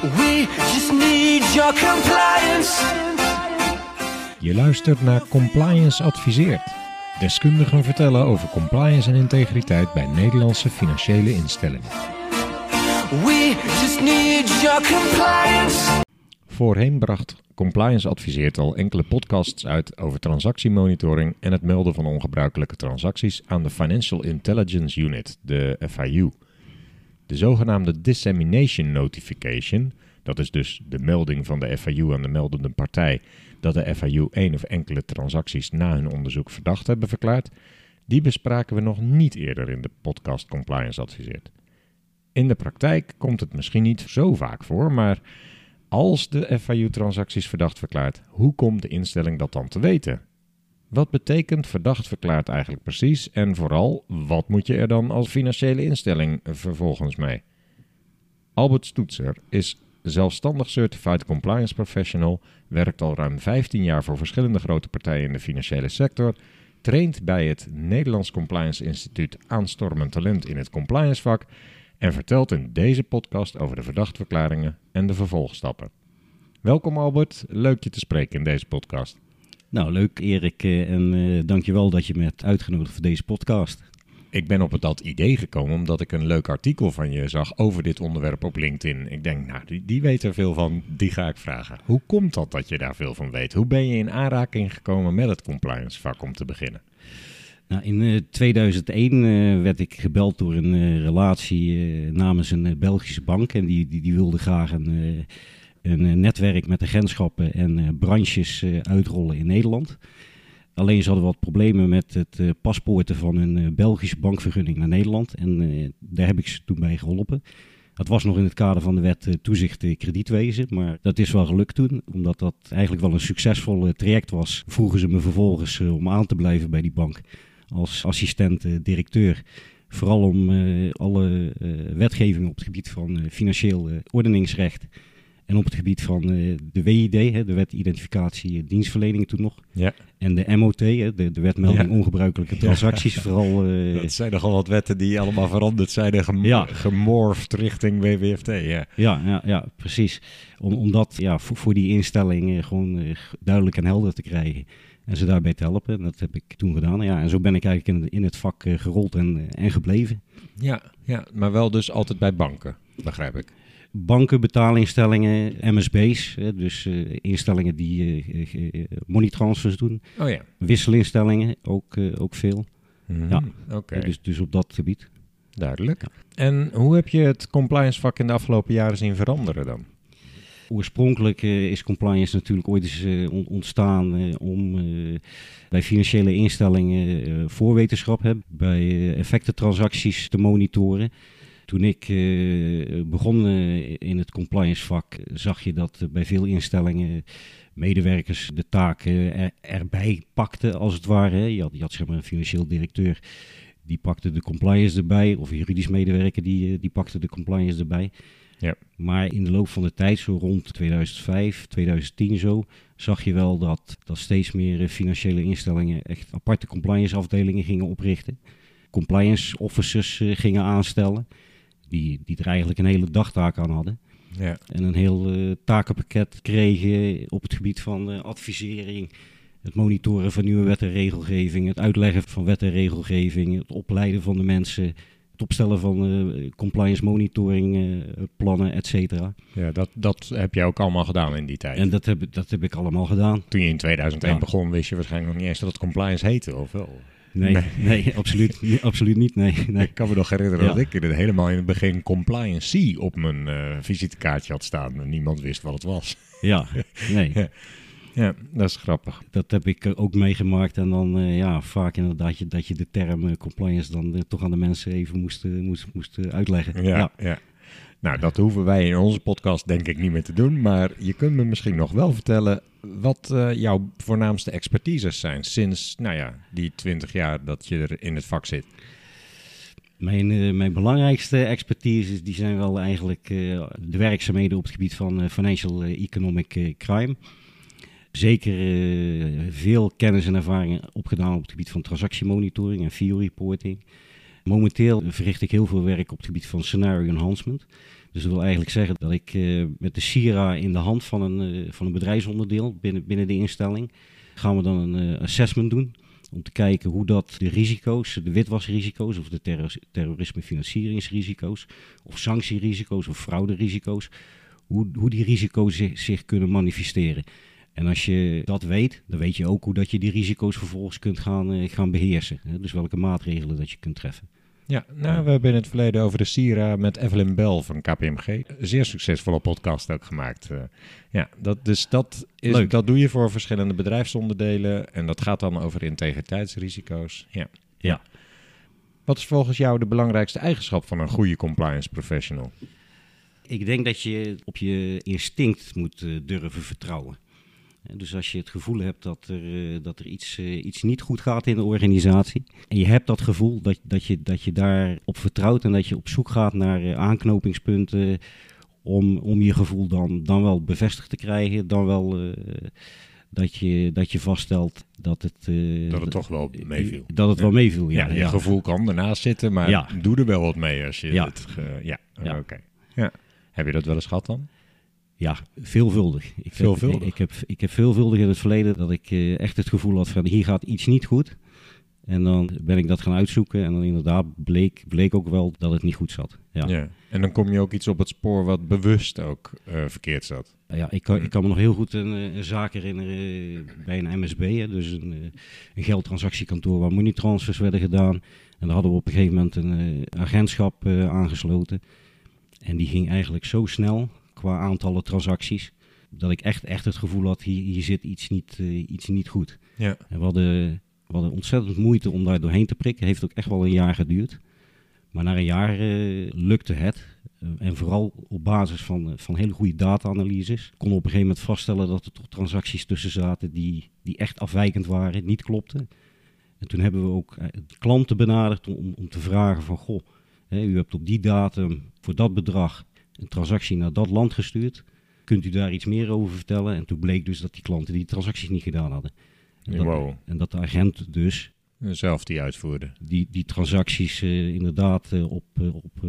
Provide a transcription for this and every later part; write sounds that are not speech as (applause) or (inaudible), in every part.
We just need your compliance. Je luistert naar Compliance Adviseert. Deskundigen vertellen over compliance en integriteit bij Nederlandse financiële instellingen. We just need your compliance. Voorheen bracht Compliance Adviseert al enkele podcasts uit over transactiemonitoring en het melden van ongebruikelijke transacties aan de Financial Intelligence Unit, de FIU. De zogenaamde Dissemination Notification, dat is dus de melding van de FIU aan de meldende partij dat de FIU één of enkele transacties na hun onderzoek verdacht hebben verklaard, die bespraken we nog niet eerder in de podcast Compliance Adviseert. In de praktijk komt het misschien niet zo vaak voor, maar als de FIU transacties verdacht verklaart, hoe komt de instelling dat dan te weten? Wat betekent verdacht verklaard eigenlijk precies en vooral, wat moet je er dan als financiële instelling vervolgens mee? Albert Stoetser is zelfstandig Certified Compliance Professional, werkt al ruim 15 jaar voor verschillende grote partijen in de financiële sector, traint bij het Nederlands Compliance Instituut aanstormend talent in het compliance vak en vertelt in deze podcast over de verdachtverklaringen en de vervolgstappen. Welkom Albert, leuk je te spreken in deze podcast. Nou, leuk Erik eh, en uh, dankjewel dat je me hebt uitgenodigd voor deze podcast. Ik ben op dat idee gekomen omdat ik een leuk artikel van je zag over dit onderwerp op LinkedIn. Ik denk, nou, die, die weet er veel van, die ga ik vragen. Hoe komt dat dat je daar veel van weet? Hoe ben je in aanraking gekomen met het compliance vak om te beginnen? Nou, in uh, 2001 uh, werd ik gebeld door een relatie namens een Belgische bank. En die, die, die wilde graag een, een netwerk met agentschappen en branches uitrollen in Nederland. Alleen ze hadden wat problemen met het paspoorten van een Belgische bankvergunning naar Nederland. En daar heb ik ze toen bij geholpen. Dat was nog in het kader van de wet toezicht kredietwezen. Maar dat is wel gelukt toen. Omdat dat eigenlijk wel een succesvol traject was. Vroegen ze me vervolgens om aan te blijven bij die bank. Als assistent-directeur. Vooral om alle wetgeving op het gebied van financieel ordeningsrecht en op het gebied van uh, de WID, hè, de wet identificatie dienstverlening toen nog. Ja. En de MOT, hè, de, de wet melding ja. ongebruikelijke transacties. Ja. Vooral, uh, dat zijn nogal wat wetten die allemaal veranderd zijn en gem ja. gemorfd richting WWFT. Ja, ja, ja, ja precies. Om, om dat ja, voor, voor die instelling uh, gewoon duidelijk en helder te krijgen. En ze daarbij te helpen. En dat heb ik toen gedaan. Ja, en zo ben ik eigenlijk in, in het vak gerold en, en gebleven. Ja, ja, maar wel dus altijd bij banken, begrijp ik banken, betaalinstellingen, MSB's, hè, dus uh, instellingen die uh, uh, money transfers doen. Oh ja. Wisselinstellingen, ook, ook veel. Mm, ja, okay. dus, dus op dat gebied. Duidelijk. Ja. En hoe heb je het compliance vak in de afgelopen jaren zien veranderen dan? Oorspronkelijk is compliance natuurlijk ooit eens ontstaan om bij financiële instellingen voorwetenschap, hè, bij effectentransacties te monitoren. Toen ik uh, begon uh, in het compliance vak, zag je dat bij veel instellingen medewerkers de taken er, erbij pakten, als het ware. Je had, je had zeg maar een financieel directeur, die pakte de compliance erbij, of juridisch medewerker, die, die pakte de compliance erbij. Ja. Maar in de loop van de tijd, zo rond 2005, 2010 zo, zag je wel dat, dat steeds meer financiële instellingen echt aparte compliance afdelingen gingen oprichten. Compliance officers gingen aanstellen die, die er eigenlijk een hele dagtaak aan hadden. Ja. En een heel uh, takenpakket kregen op het gebied van uh, advisering, het monitoren van nieuwe wet en regelgeving, het uitleggen van wet en regelgeving, het opleiden van de mensen, het opstellen van uh, compliance monitoring plannen, et cetera. Ja, dat, dat heb jij ook allemaal gedaan in die tijd. En dat heb, dat heb ik allemaal gedaan. Toen je in 2001 ja. begon, wist je waarschijnlijk nog niet eens dat het compliance heette, of wel? Nee, nee, (laughs) nee absoluut, absoluut niet. Nee, nee. Ik kan me nog herinneren ja. dat ik er helemaal in het begin compliance op mijn uh, visitekaartje had staan. En niemand wist wat het was. (laughs) Ja, nee. (laughs) ja. ja. dat is grappig. Dat heb ik ook meegemaakt. En dan uh, ja, vaak inderdaad je, dat je de term uh, compliance dan uh, toch aan de mensen even moest, moest, moest uitleggen. Ja, ja. ja. Nou, dat hoeven wij in onze podcast denk ik niet meer te doen. Maar je kunt me misschien nog wel vertellen wat uh, jouw voornaamste expertises zijn sinds nou ja, die 20 jaar dat je er in het vak zit. Mijn, uh, mijn belangrijkste expertises die zijn wel eigenlijk uh, de werkzaamheden op het gebied van financial economic crime. Zeker veel kennis en ervaring opgedaan op het gebied van transactiemonitoring en fee reporting. Momenteel verricht ik heel veel werk op het gebied van scenario enhancement. Dus dat wil eigenlijk zeggen dat ik eh, met de SIRA in de hand van een, uh, van een bedrijfsonderdeel binnen, binnen de instelling gaan we dan een uh, assessment doen. Om te kijken hoe dat de risico's, de witwasrisico's of de terror, terrorisme financieringsrisico's of sanctierisico's of frauderisico's, hoe, hoe die risico's zich kunnen manifesteren. En als je dat weet, dan weet je ook hoe dat je die risico's vervolgens kunt gaan, gaan beheersen. Hè? Dus welke maatregelen dat je kunt treffen. Ja, nou, we hebben in het verleden over de Sira met Evelyn Bell van KPMG. Een zeer succesvolle podcast ook gemaakt. Uh, ja, dat, dus dat, is, dat doe je voor verschillende bedrijfsonderdelen. En dat gaat dan over integriteitsrisico's. Ja. ja. Wat is volgens jou de belangrijkste eigenschap van een goede compliance professional? Ik denk dat je op je instinct moet uh, durven vertrouwen. Dus als je het gevoel hebt dat er, dat er iets, iets niet goed gaat in de organisatie. En je hebt dat gevoel dat, dat, je, dat je daarop vertrouwt en dat je op zoek gaat naar aanknopingspunten. Om, om je gevoel dan, dan wel bevestigd te krijgen. Dan wel uh, dat, je, dat je vaststelt dat het. Uh, dat het toch wel meeviel. Dat het ja. wel meeviel, ja. ja je ja. gevoel kan ernaast zitten, maar Ja. doe er wel wat mee als je Ja. het. ge- ja, Ja. oké. Ja. Heb je dat wel eens gehad dan? Ja, veelvuldig. Ik Veelvuldig? Heb, ik, heb, ik heb veelvuldig in het verleden dat ik eh, echt het gevoel had van hier gaat iets niet goed. En dan ben ik dat gaan uitzoeken en dan inderdaad bleek, bleek ook wel dat het niet goed zat. Ja, ja. En dan kom je ook iets op het spoor wat bewust ook eh, verkeerd zat. ik, kan, ik kan me nog heel goed een, eh, een zaak herinneren bij een MSB, hè, dus een, een geldtransactiekantoor waar moneytransfers werden gedaan. En daar hadden we op een gegeven moment een agentschap aangesloten. En die ging eigenlijk zo snel qua aantallen transacties, dat ik echt, echt het gevoel had, hier, hier zit iets niet, eh, iets niet goed. Ja. En we hadden, we hadden ontzettend moeite om daar doorheen te prikken. Heeft ook echt wel een jaar geduurd. Maar na een jaar eh, lukte het. Eh, en vooral op basis van, van hele goede data-analyses. Konden we op een gegeven moment vaststellen dat er toch transacties tussen zaten die, die echt afwijkend waren, niet klopten. En toen hebben we ook klanten benaderd om, om te vragen van... Goh, hè, u hebt op die datum voor dat bedrag een transactie naar dat land gestuurd. Kunt u daar iets meer over vertellen? En toen bleek dus dat die klanten die transacties niet gedaan hadden. En dat, Wow. en dat de agent dus Zelf die uitvoerde. die, die transacties eh, inderdaad eh, op, eh, op,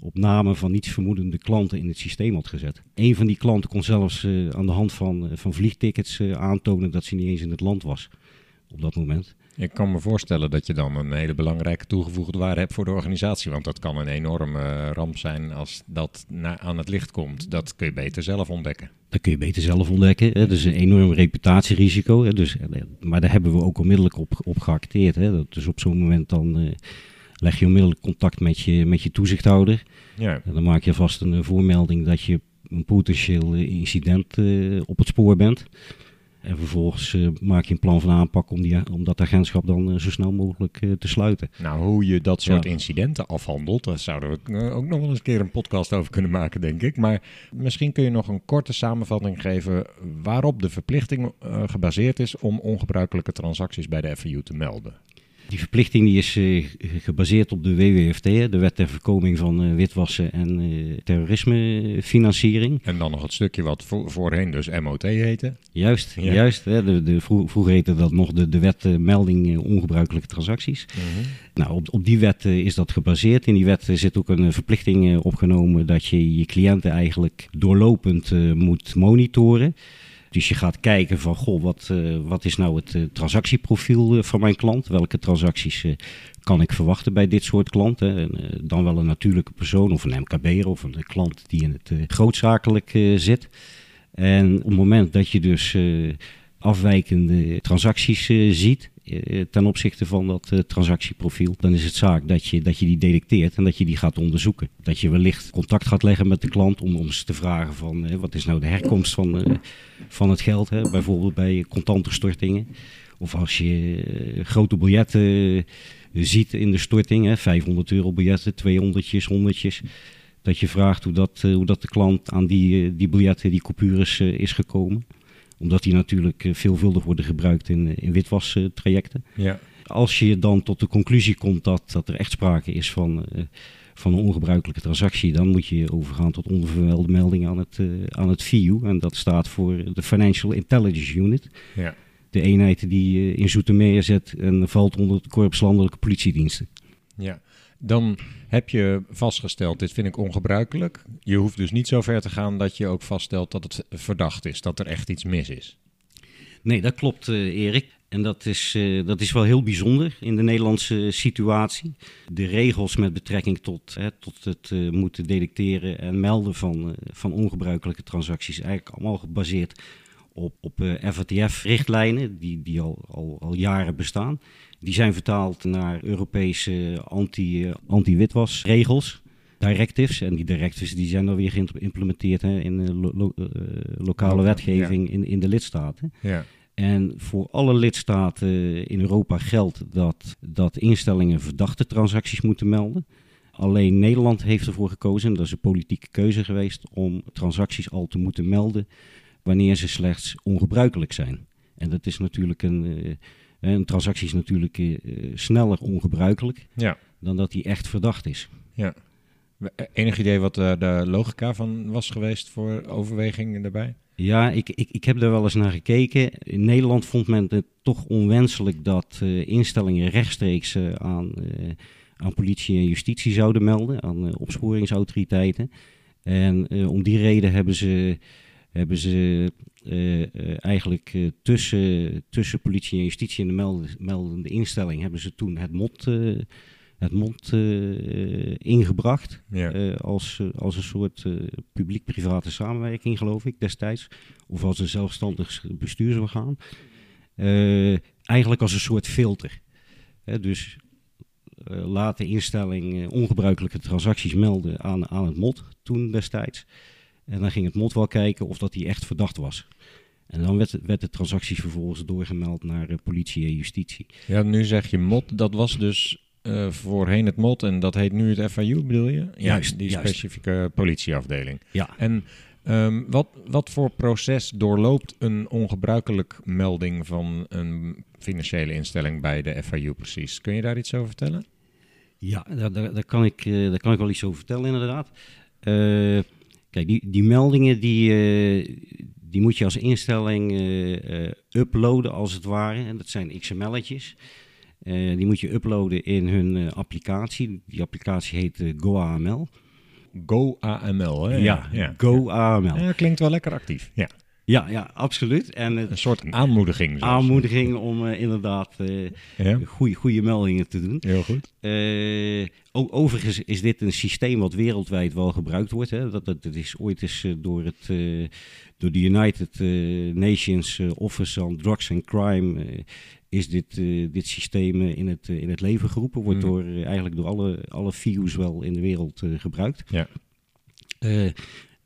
op namen van niets vermoedende klanten in het systeem had gezet. Een van die klanten kon zelfs aan de hand van, van vliegtickets aantonen dat ze niet eens in het land was op dat moment. Ik kan me voorstellen dat je dan een hele belangrijke toegevoegde waarde hebt voor de organisatie. Want dat kan een enorme eh, ramp zijn als dat aan het licht komt. Dat kun je beter zelf ontdekken. Dat kun je beter zelf ontdekken. Hè. Dat is een enorm reputatierisico. Hè. Dus, eh, maar daar hebben we ook onmiddellijk op, op geacteerd. Hè. Dat- Dus op zo'n moment dan eh, leg je onmiddellijk contact met je, met je toezichthouder. Ja, En dan maak je vast een voormelding dat je een potentieel incident op het spoor bent. En vervolgens eh, maak je een plan van aanpak om, die, om dat agentschap dan eh, zo snel mogelijk eh, te sluiten. nou hoe je dat soort Ja. incidenten afhandelt, daar zouden we ook nog wel eens een keer een podcast over kunnen maken, denk ik. Maar misschien kun je nog een korte samenvatting geven waarop de verplichting gebaseerd is om ongebruikelijke transacties bij de FIU te melden. Die verplichting die is eh, gebaseerd op de WWFT, de Wet ter Voorkoming van eh, Witwassen en eh, Terrorismefinanciering. En dan nog het stukje wat vo- voorheen dus MOT heette. Juist, Ja. juist. Hè, de, de, vro- vroeger heette dat nog de, de Wet Melding Ongebruikelijke Transacties. Nou, op, op die wet is dat gebaseerd. In die wet zit ook een verplichting opgenomen dat je je cliënten eigenlijk doorlopend moet monitoren. Dus je gaat kijken van, goh, wat, eh, wat is nou het eh, transactieprofiel eh, van mijn klant? Welke transacties kan ik verwachten bij dit soort klanten? En, dan wel een natuurlijke persoon of een MKB'er of een klant die in het grootzakelijk zit. En op het moment dat je dus afwijkende transacties ziet ten opzichte van dat eh, transactieprofiel, dan is het zaak dat je, dat je die detecteert en dat je die gaat onderzoeken. Dat je wellicht contact gaat leggen met de klant om, om eens te vragen van eh, wat is nou de herkomst van, eh, van het geld, hè? bijvoorbeeld bij contante stortingen. Of als je eh, grote biljetten eh, ziet in de storting, hè, 500 euro biljetten, 200'tjes, 100'tjes. Dat je vraagt hoe dat, eh, hoe dat de klant aan die, eh, die biljetten, die coupures eh, is gekomen. Omdat die natuurlijk eh, veelvuldig worden gebruikt in, eh, in witwastrajecten. Ja. Als je dan tot de conclusie komt dat, dat er echt sprake is van, eh, van een ongebruikelijke transactie, dan moet je overgaan tot onvermelde melding aan het, aan het FIU. En dat staat voor de Financial Intelligence Unit. Ja. De eenheid die in Zoetermeer zit en valt onder het Korps Landelijke Politiediensten. Ja, Dan heb je vastgesteld, dit vind ik ongebruikelijk. Je hoeft dus niet zo ver te gaan dat je ook vaststelt dat het verdacht is, dat er echt iets mis is. Nee, dat klopt, eh, Erik. En dat is, eh, dat is wel heel bijzonder in de Nederlandse situatie. De regels met betrekking tot, hè, tot het eh, moeten detecteren en melden van, van ongebruikelijke transacties, eigenlijk allemaal gebaseerd op, op eh, FATF-richtlijnen, die, die al, al, al jaren bestaan. Die zijn vertaald naar Europese anti, eh, anti-witwasregels. Directives. En die directives die zijn dan weer geïmplementeerd hè, in eh, lo- lo- lokale wetgeving in, in de lidstaten. Ja, En voor alle lidstaten in Europa geldt dat, dat instellingen verdachte transacties moeten melden. Alleen Nederland heeft ervoor gekozen, en dat is een politieke keuze geweest, om transacties al te moeten melden wanneer ze slechts ongebruikelijk zijn. En dat is natuurlijk een, eh, een transactie is natuurlijk eh, eh, sneller ongebruikelijk ja, dan dat die echt verdacht is. ja. Enig idee wat eh, de logica van was geweest voor overwegingen daarbij? Ja, ik, ik, ik heb daar wel eens naar gekeken. In Nederland vond men het toch onwenselijk dat eh, instellingen rechtstreeks eh, aan, eh, aan politie en justitie zouden melden, aan eh, opsporingsautoriteiten. En eh, om die reden hebben ze, hebben ze eh, eh, eigenlijk eh, tussen, tussen politie en justitie en de melde- meldende instelling hebben ze toen het mot, het mot eh, ingebracht. Ja, als, als een soort publiek-private samenwerking, geloof ik, destijds. Of als een zelfstandig bestuursorgaan. Eigenlijk als een soort filter. Dus laat de instelling ongebruikelijke transacties melden aan, aan het MOD toen destijds. En dan ging het MOD wel kijken of dat die echt verdacht was. En dan werd, werd de transacties vervolgens doorgemeld naar eh, politie en justitie. ja nu zeg je MOT, dat was dus eh, voorheen het MOT en dat heet nu het FIU, bedoel je? Ja, Juist, die juist. specifieke politieafdeling. Ja, En ehm, wat, wat voor proces doorloopt een ongebruikelijk melding van een financiële instelling bij de FIU precies? Kun je daar iets over vertellen? Ja, daar, daar, daar, kan ik, eh, daar kan ik wel iets over vertellen, inderdaad. Eh, kijk, die, die meldingen die, eh, die moet je als instelling eh, eh, uploaden, als het ware. En dat zijn XML'tjes. Eh, die moet je uploaden in hun eh, applicatie. Die applicatie heet GoAML. Go AML, hè? ja, GoAML. Ja, klinkt wel lekker actief. Ja. Ja, ja, absoluut. En Een het soort aanmoediging. zelfs. aanmoediging om eh, inderdaad eh Ja, goede, goede meldingen te doen. heel goed. Eh, o- overigens is dit een systeem wat wereldwijd wel gebruikt wordt. Hè. Dat, dat, dat is ooit eens eh, door, het, eh, door de United eh, Nations eh, Office on Drugs and Crime eh, is dit, eh, dit systeem eh, in, het, eh, in het leven geroepen. Wordt Mm. door, eh, eigenlijk door alle, alle VIU's wel in de wereld eh, gebruikt. Ja.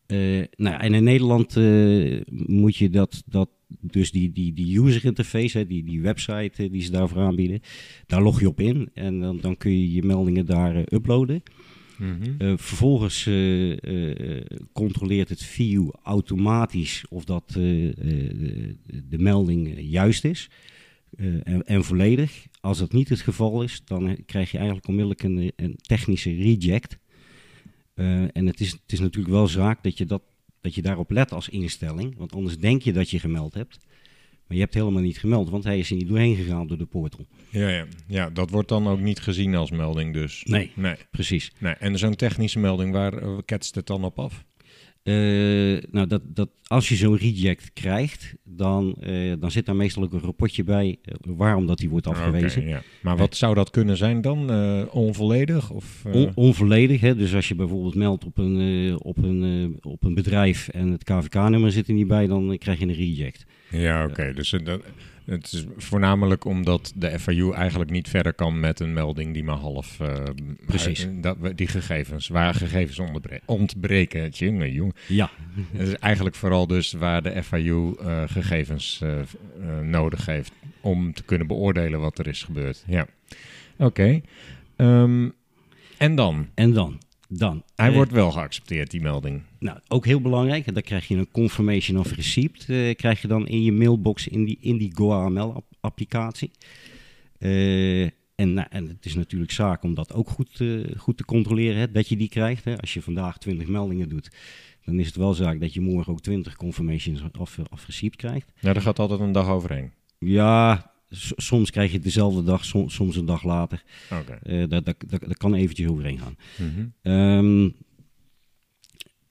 Eh, nou, en in Nederland eh, moet je dat, dat dus die, die, die user interface, hè, die, die website eh, die ze daarvoor aanbieden, daar log je op in en dan, dan kun je je meldingen daar uploaden. Mhm. Vervolgens controleert het VU automatisch of dat de, de melding juist is en, en volledig. Als dat niet het geval is, dan krijg je eigenlijk onmiddellijk een, een technische reject. Eh, en het is, het is natuurlijk wel zaak dat je, dat, dat je daarop let als instelling, want anders denk je dat je gemeld hebt. Maar je hebt helemaal niet gemeld, want hij is er niet doorheen gegaan door de portal. Ja, ja. ja, dat wordt dan ook niet gezien als melding dus. Nee, Nee. precies. nee. En zo'n technische melding, waar eh, ketst het dan op af? Eh, nou, dat, dat, als je zo'n reject krijgt, dan, eh, dan zit daar meestal ook een rapportje bij eh, waarom dat die wordt afgewezen. Ja. Maar wat zou dat kunnen zijn dan? Onvolledig? Of, On- onvolledig, hè? dus als je bijvoorbeeld meldt op een, op, een, op een bedrijf en het KVK-nummer zit er niet bij, dan krijg je een reject. Ja, oké. Dus dat, het is voornamelijk omdat de FIU eigenlijk niet verder kan met een melding die maar half... eh, Precies. dat, die gegevens, waar gegevens ontbre- ontbreken. Tjonge, jong. Ja, Het is eigenlijk vooral dus waar de FIU eh, gegevens eh, nodig heeft om te kunnen beoordelen wat er is gebeurd. Ja, oké. Ehm, en dan? en dan? Dan. Hij wordt wel geaccepteerd, die melding. Nou, ook heel belangrijk, dan krijg je een confirmation of receipt, eh, krijg je dan in je mailbox in die, in die GoAML-applicatie. Eh, en, nou, en het is natuurlijk zaak om dat ook goed, eh, goed te controleren, hè, dat je die krijgt. Hè. Als je vandaag 20 meldingen doet, dan is het wel zaak dat je morgen ook 20 confirmations of, of receipt krijgt. Ja, daar gaat altijd een dag overheen. Ja, soms krijg je het dezelfde dag, som- soms een dag later. Oké. Dat, dat, dat, dat kan eventjes overheen gaan. Ehm,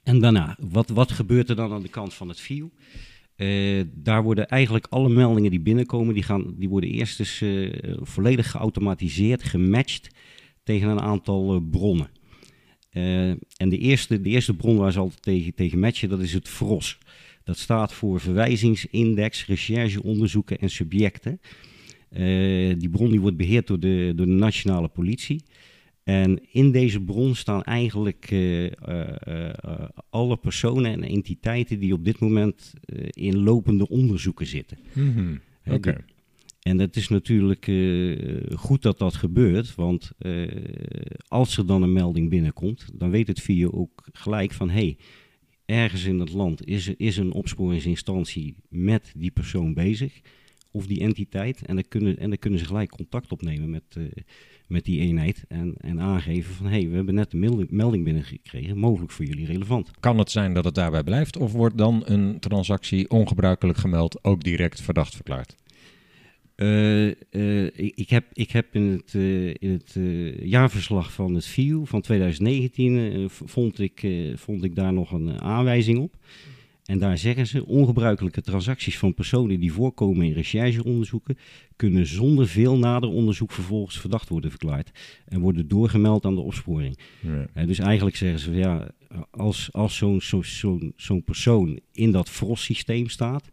en daarna, wat, wat gebeurt er dan aan de kant van het VIEW? Eh, daar worden eigenlijk alle meldingen die binnenkomen, die, gaan, die worden eerst dus eh, volledig geautomatiseerd, gematcht tegen een aantal eh, bronnen. En de eerste, de eerste bron waar ze altijd tegen, tegen matchen, dat is het VROS. Dat staat voor Verwijzingsindex, Recherche, Onderzoeken en Subjecten. Die bron die wordt beheerd door de, door de nationale politie. En in deze bron staan eigenlijk eh, eh, eh, alle personen en entiteiten die op dit moment in lopende onderzoeken zitten. Mhm. Oké. En het is natuurlijk goed dat dat gebeurt, want als er dan een melding binnenkomt, dan weet het VIA ook gelijk van hé, hey, ergens in het land is, is een opsporingsinstantie met die persoon bezig, of die entiteit, en dan kunnen, en dan kunnen ze gelijk contact opnemen met, met die eenheid en, en aangeven van hé, hey, we hebben net een melding, melding binnengekregen, mogelijk voor jullie relevant. Kan het zijn dat het daarbij blijft? Of wordt dan een transactie ongebruikelijk gemeld ook direct verdacht verklaard? Eh, eh, ik, heb, ik heb in het, eh, in het jaarverslag van het VIEW van 2019 eh, v- vond, ik, vond ik daar nog een aanwijzing op. En daar zeggen ze, ongebruikelijke transacties van personen die voorkomen in rechercheonderzoeken kunnen zonder veel nader onderzoek vervolgens verdacht worden verklaard en worden doorgemeld aan de opsporing. Ja. Dus eigenlijk zeggen ze, ja, als, als zo'n zo, zo'n zo'n persoon in dat FROS-systeem staat,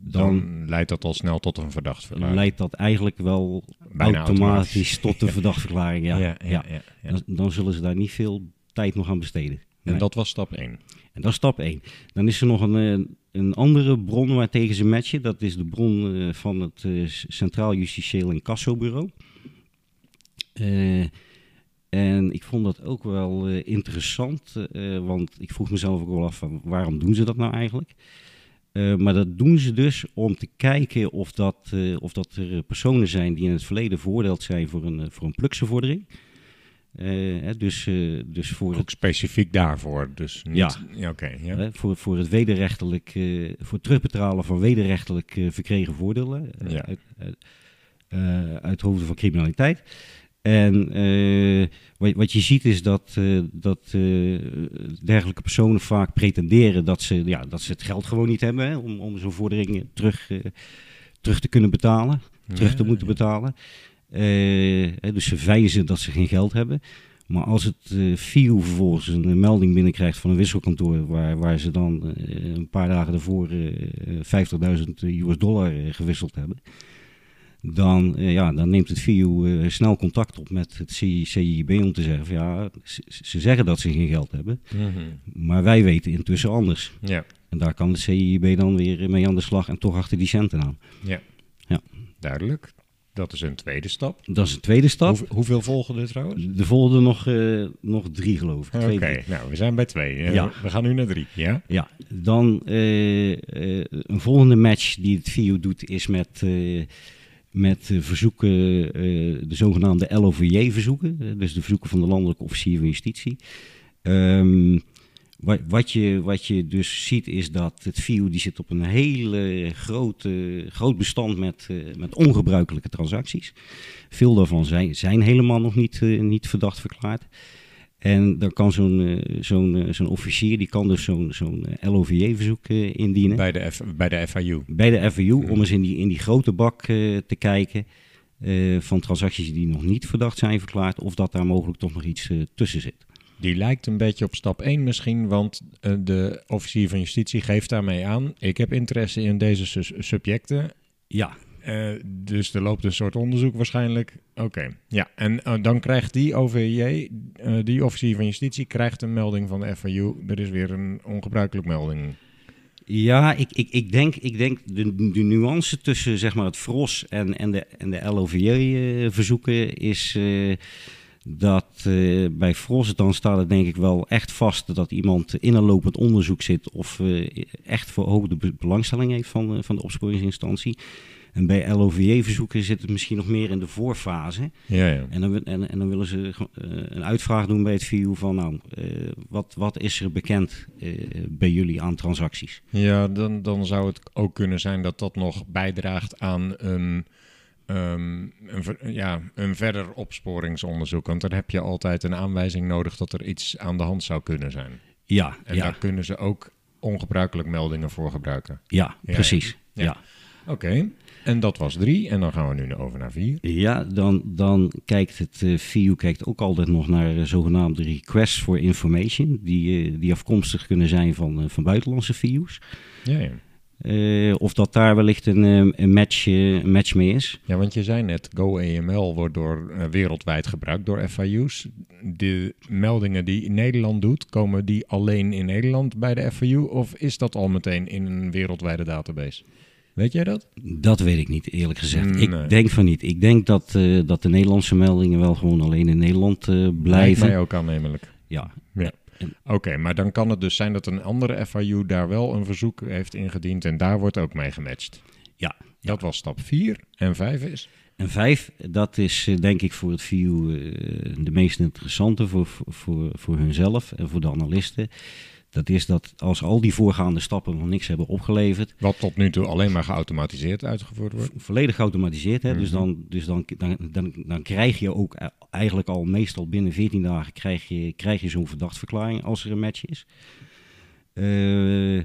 Dan, dan leidt dat al snel tot een verdacht verklaring. leidt dat eigenlijk wel Bijna automatisch, tot de (laughs) verdachtverklaring. Ja. ja. Dan, dan zullen ze daar niet veel tijd nog aan besteden. En Nee. dat was stap 1. En dat is stap 1. Dan is er nog een, eh, een andere bron waartegen ze matchen. Dat is de bron eh, van het eh, Centraal Justitieel Incassobureau. Eh en ik vond dat ook wel interessant, want ik vroeg mezelf ook wel af van waarom doen ze dat nou eigenlijk? Maar dat doen ze dus om te kijken of dat, of dat er personen zijn die in het verleden veroordeeld zijn voor een, voor een pluksevordering. Eh, hè, dus, eh, dus voor het Ook specifiek daarvoor. Dus niet... Ja. ja Oké, ja. Voor, voor het wederrechtelijk, eh, voor het terugbetalen van wederrechtelijk eh, verkregen voordelen eh, Ja. uit, uit, eh, uit hoofden van criminaliteit. En eh, wat, wat je ziet is dat, eh, dat eh, dergelijke personen vaak pretenderen dat ze, ja, dat ze het geld gewoon niet hebben hè, om, om zo'n vordering terug, eh, terug te kunnen betalen, terug te moeten betalen. Eh, dus ze wijzen dat ze geen geld hebben. Maar als het eh FIU vervolgens een melding binnenkrijgt van een wisselkantoor waar, waar ze dan eh, een paar dagen daarvoor eh, 50.000 US dollar gewisseld hebben, dan, ja, dan neemt het FIU snel contact op met het CI CIB om te zeggen van ja, ze, ze zeggen dat ze geen geld hebben, Mhm. maar wij weten intussen anders. Ja, En daar kan de CIB dan weer mee aan de slag en toch achter die centen aan. ja. Ja. Duidelijk. Dat is een tweede stap. Dat is een tweede stap. Hoe- hoeveel volgen er trouwens? Er volgden nog, eh, nog drie geloof ik. Oké, nou, we zijn bij twee. Ja. We gaan nu naar drie, ja? Ja, dan eh, eh, een volgende match die het VIO doet is met, eh, met verzoeken, eh, de zogenaamde LOVJ-verzoeken, dus de verzoeken van de Landelijke Officier van Justitie. Ehm, wat, wat, je, wat je dus ziet is dat het VIO die zit op een hele grote, groot bestand met, eh, met ongebruikelijke transacties. Veel daarvan zijn, zijn helemaal nog niet, eh, niet verdacht verklaard. En dan kan zo'n eh, zo'n zo'n officier, die kan dus zo'n zo'n LOVJ-verzoek indienen bij, Bij de, F, bij de FIU. de FAU, om eens in die, in die grote bak te kijken van transacties die nog niet verdacht zijn verklaard, of dat daar mogelijk toch nog iets tussen zit. Die lijkt een beetje op stap 1 misschien, want eh, de officier van justitie geeft daarmee aan. Ik heb interesse in deze subjecten. Ja, Eh, dus er loopt een soort onderzoek waarschijnlijk. Oké, ja. En eh, dan krijgt die OVJ, eh, die officier van justitie, krijgt een melding van de FIU. Er is weer een ongebruikelijk melding. Ja, ik, ik, ik denk, ik denk de, de nuance tussen zeg maar, het FROS en, en de, en de LOVJ-verzoeken is eh, dat eh, bij FROS dan staat het denk ik wel echt vast dat iemand in een lopend onderzoek zit of eh, echt verhoogde be- belangstelling heeft van, eh, van de opsporingsinstantie. En bij LOVJ-verzoeken zit het misschien nog meer in de voorfase. Ja, ja. En dan, en, en dan willen ze een uitvraag doen bij het VU van, nou, wat, wat is er bekend bij jullie aan transacties? Ja, dan, dan zou het ook kunnen zijn dat dat nog bijdraagt aan een, ehm, een, ver- ja, een verder opsporingsonderzoek. Want dan heb je altijd een aanwijzing nodig dat er iets aan de hand zou kunnen zijn. Ja, En ja, daar kunnen ze ook ongebruikelijk meldingen voor gebruiken. ja, Ja, precies. ja. Ja. Oké, en dat was drie. En dan gaan we nu over naar vier. Ja, dan, dan kijkt het eh, VU kijkt ook altijd nog naar eh, zogenaamde requests for information, die, eh, die afkomstig kunnen zijn van, van buitenlandse VU's. Ja, ja. Eh, of dat daar wellicht een, eh, een, match, eh, match mee is. Ja, want je zei net, GoAML wordt door, wereldwijd gebruikt door FIU's. De meldingen die Nederland doet, komen die alleen in Nederland bij de FIU? Of is dat al meteen in een wereldwijde database? Weet jij dat? Dat weet ik niet, eerlijk gezegd. Nee. Ik denk van niet. Ik denk dat, dat de Nederlandse meldingen wel gewoon alleen in Nederland Lijkt blijven. mij ook aannemelijk. Ja, Ja. Oké, maar dan kan het dus zijn dat een andere FIU daar wel een verzoek heeft ingediend en daar wordt ook mee gematcht. ja. Dat was stap 4 en 5 is. En vijf, dat is eh, denk ik voor het VU eh, de meest interessante voor, voor- voor, voor hunzelf en voor de analisten. Dat is dat als al die voorgaande stappen nog niks hebben opgeleverd, Wat tot nu toe alleen maar geautomatiseerd uitgevoerd wordt. volledig geautomatiseerd. Hè? Dus, Mhm. dan, dus dan, dan, dan, dan krijg je ook e- eigenlijk al meestal binnen 14 dagen krijg je, krijg je zo'n verdachtverklaring als er een match is. Eh,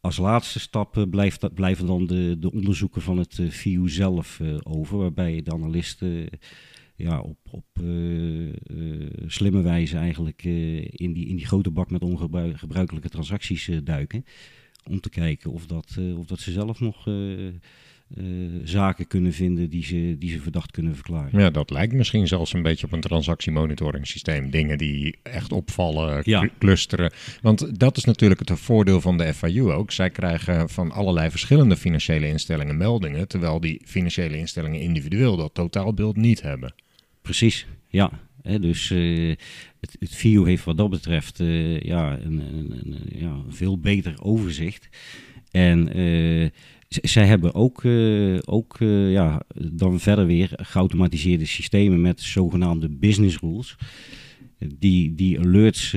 als laatste stap blijft, blijven dan de, de onderzoeken van het eh, VU zelf eh, over, waarbij de analisten ja, op, op eh, slimme wijze eigenlijk eh, in, die, in die grote bak met ongebruikelijke transacties duiken. Om te kijken of dat, of dat ze zelf nog zaken kunnen vinden die ze, die ze verdacht kunnen verklaren. Ja, dat lijkt misschien zelfs een beetje op een transactiemonitoringsysteem. Dingen die echt opvallen, Ja. clusteren. Want dat is natuurlijk het voordeel van de FIU ook. Zij krijgen van allerlei verschillende financiële instellingen meldingen, terwijl die financiële instellingen individueel dat totaalbeeld niet hebben. Precies, ja. Dus eh, het, het VIO heeft wat dat betreft eh, ja, een, een, een- ja, veel beter overzicht. En eh, zij hebben ook, ook ja, dan verder weer geautomatiseerde systemen met zogenaamde business rules. Die, die alerts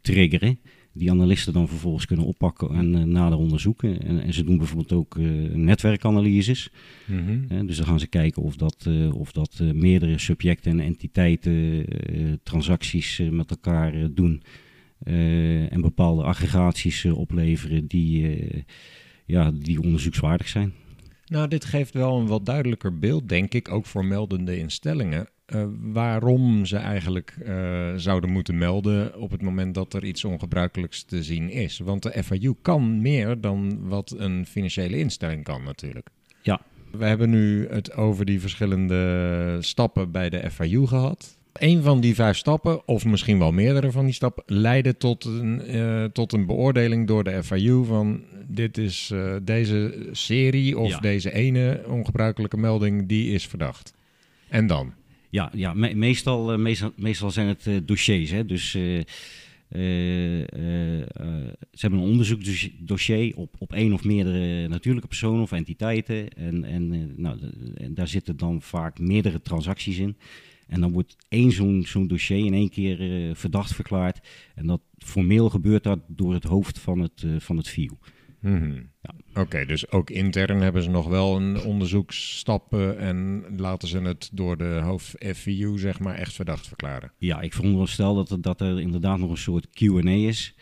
triggeren. Die analisten dan vervolgens kunnen oppakken en eh, nader onderzoeken. En, en ze doen bijvoorbeeld ook eh, netwerkanalyses. Hè, dus dan gaan ze kijken of dat, eh, of dat meerdere subjecten en entiteiten transacties met elkaar doen. en bepaalde aggregaties opleveren die, ja, die onderzoekswaardig zijn. Nou, dit geeft wel een wat duidelijker beeld, denk ik, ook voor meldende instellingen. eh, waarom ze eigenlijk eh, zouden moeten melden op het moment dat er iets ongebruikelijks te zien is. Want de FIU kan meer dan wat een financiële instelling kan natuurlijk. Ja. We hebben nu het over die verschillende stappen bij de FIU gehad. Een van die vijf stappen, of misschien wel meerdere van die stappen, leiden tot een, eh, tot een beoordeling door de FIU van dit is eh, deze serie of Ja. deze ene ongebruikelijke melding, die is verdacht. En dan? Ja, ja me- meestal, eh, meestal, meestal zijn het dossiers. Hè? Dus ze hebben een onderzoeksdossier op, op één of meerdere natuurlijke personen of entiteiten. En, en, nou, en daar zitten dan vaak meerdere transacties in. En dan wordt één zo'n zo'n dossier in één keer eh, verdacht verklaard. En dat formeel gebeurt dat door het hoofd van het, eh, van het VIU. Mhm. Ja. Oké, dus ook intern hebben ze nog wel een onderzoeksstappen en laten ze het door de hoofd FIU zeg maar echt verdacht verklaren. Ja, ik veronderstel dat er, dat er inderdaad nog een soort Q&A is.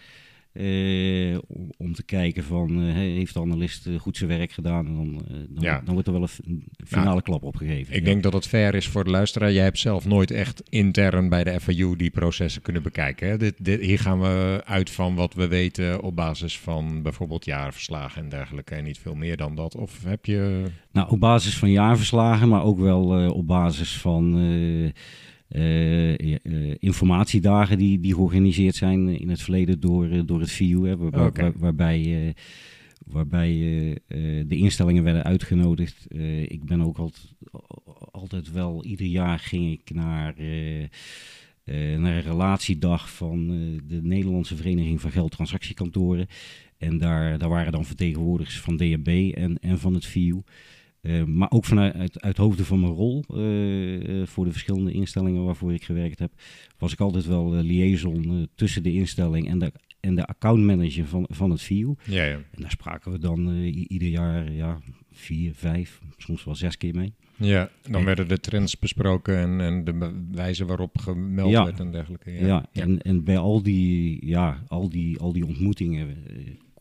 Eh, om, te kijken van, eh, heeft de analist eh, goed zijn werk gedaan? En dan, dan, Ja. dan wordt er wel een, finale klap opgegeven. Ik ja. denk dat het fair is voor de luisteraar. Jij hebt zelf nooit echt intern bij de FIU die processen kunnen bekijken. Hè? Dit, dit, hier gaan we uit van wat we weten op basis van bijvoorbeeld jaarverslagen en dergelijke. En niet veel meer dan dat. Of heb je... Nou, op basis van jaarverslagen, maar ook wel op basis van informatiedagen die, die georganiseerd zijn in het verleden door, eh, door het VU. Hè, waar- waar- Oké. waar- waarbij eh, waarbij eh, eh, de instellingen werden uitgenodigd. Eh, ik ben ook altijd, altijd wel, ieder jaar ging ik naar, eh, eh, naar een relatiedag van eh, de Nederlandse Vereniging van Geldtransactiekantoren. En daar, daar waren dan vertegenwoordigers van DNB en, en van het VU. Eh, maar ook vanuit uit, uit hoofde van mijn rol eh, eh, voor de verschillende instellingen waarvoor ik gewerkt heb, was ik altijd wel liaison tussen de instelling en de, en de accountmanager van, van het VIU. Ja, ja. En daar spraken we dan ieder jaar ja, vier, vijf, soms wel zes keer mee. Ja, dan En- werden de trends besproken en, en de wijze waarop gemeld Ja. werd en dergelijke. Ja, Ja, En, en bij al die, ja, al die, al die ontmoetingen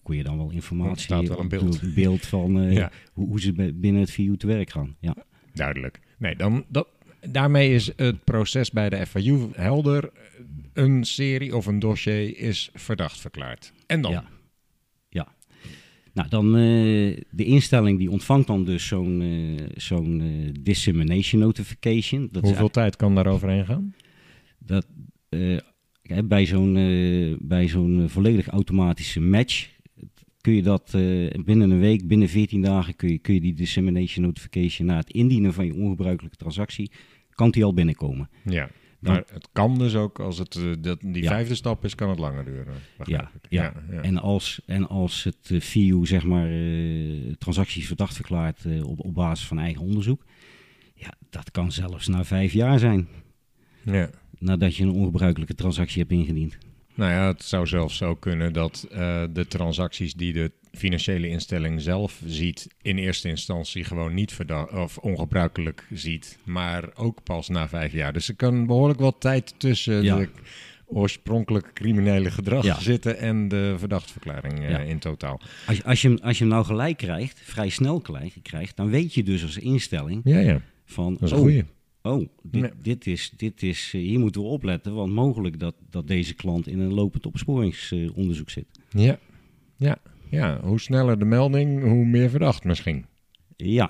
kon je dan wel informatie, Ontstaat wel een beeld. een beeld van eh, Ja. hoe, hoe ze binnen het VIU te werk gaan. Ja. duidelijk. Nee, dan, dat, daarmee is het proces bij de FIU helder. Een serie of een dossier is verdacht verklaard. En dan? Ja. ja. Nou, dan eh, de instelling die ontvangt dan dus zo'n eh, zo'n dissemination notification. Dat Hoeveel tijd kan daar overheen gaan? dat, bij zo'n bij zo'n volledig automatische match kun je dat eh, binnen een week, binnen 14 dagen, kun je, kun je die dissemination notification na het indienen van je ongebruikelijke transactie, kan die al binnenkomen. Ja. Maar het kan dus ook, als het eh, dat, die Ja. vijfde stap is, kan het langer duren. ja. ja. En, als, en als het eh, VU zeg maar transacties verdacht verklaart op, op basis van eigen onderzoek, ja, dat kan zelfs na vijf jaar zijn Ja. nadat je een ongebruikelijke transactie hebt ingediend. Nou ja, het zou zelfs zo kunnen dat eh, de transacties die de financiële instelling zelf ziet, in eerste instantie gewoon niet of ongebruikelijk ziet, maar ook pas na vijf jaar. Dus er kan behoorlijk wat tijd tussen Ja. de oorspronkelijke criminele gedrag Ja. zitten en de verdachtverklaring eh, Ja. in totaal. Als, je- als, je, hem- als je hem nou gelijk krijgt, vrij snel krijgt, krijgt, dan weet je dus als instelling Ja, ja, van, dat is een oh, goeie. Oh dit, Nee. dit is, dit is, eh, hier moeten we opletten, want mogelijk dat, dat deze klant in een lopend opsporingsonderzoek zit. Ja. ja, ja. Hoe sneller de melding, hoe meer verdacht misschien. Ja,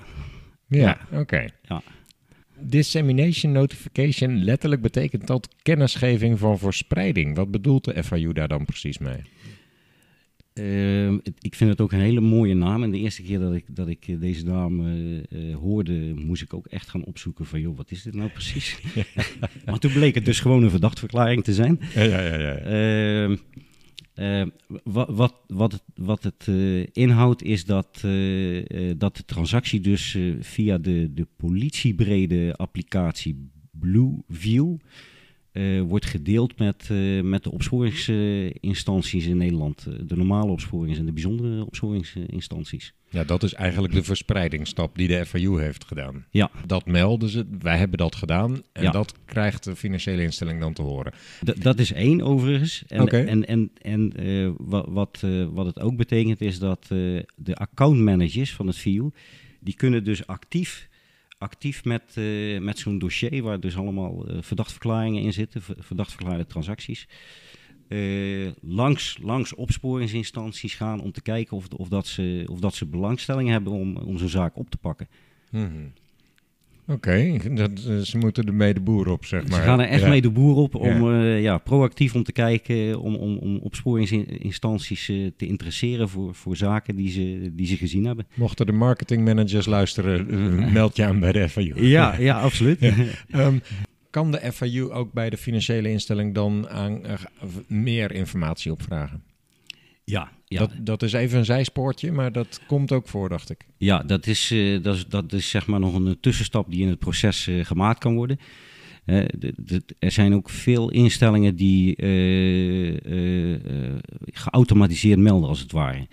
Ja, oké. Ja. Dissemination notification letterlijk betekent dat kennisgeving van verspreiding. Wat bedoelt de FIU daar dan precies mee? Ehm, het- ik vind het ook een hele mooie naam. En de eerste keer dat ik, dat ik eh, deze naam eh, eh, hoorde, moest ik ook echt gaan opzoeken van, joh, wat is dit nou precies? (laughs) maar toen bleek het dus gewoon een verdachtverklaring te zijn. Ja, ja, ja. ja. Ehm, eh, wa- wat, wat het, wat het inhoudt is dat, dat de transactie dus via de, de politiebrede applicatie Blueview eh, wordt gedeeld met, eh, met de opsporingsinstanties in Nederland. Eh, de normale opsporings- en de bijzondere opsporingsinstanties. Ja, dat is eigenlijk de verspreidingsstap die de FIU heeft gedaan. Ja, Dat melden ze, wij hebben dat gedaan en Ja. dat krijgt de financiële instelling dan te horen. D- dat is één overigens. En, en, en, en eh, wat, wat, wat het ook betekent is dat de accountmanagers van het VIU, die kunnen dus actief, actief met, eh, met zo'n dossier waar dus allemaal eh, verdachtverklaringen in zitten, ver- verdachtverklaarde transacties, eh, langs, langs opsporingsinstanties gaan om te kijken of, of, dat, ze, of dat ze belangstelling hebben om, om zo'n zaak op te pakken. Mhm. Oké, dat, eh, ze moeten er mee de boer op, zeg maar. Ze gaan er echt Ja. mee de boer op om Ja. ja. ja, proactief om te kijken, om, om, om opsporingsinstanties eh, te interesseren voor, voor zaken die ze, die ze gezien hebben. Mochten de marketingmanagers luisteren, eh, meld je aan bij de FIU. (laughs) Ja, ja absoluut. (laughs) Ehm, kan de FIU ook bij de financiële instelling dan aan, eh, meer informatie opvragen? Ja, ja. Dat, dat is even een zijspoortje, maar dat komt ook voor, dacht ik. ja dat, is, eh, dat, is, dat is zeg maar nog een tussenstap die in het proces eh, gemaakt kan worden. Eh, de- de- er zijn ook veel instellingen die eh, eh, eh, geautomatiseerd melden, als het ware.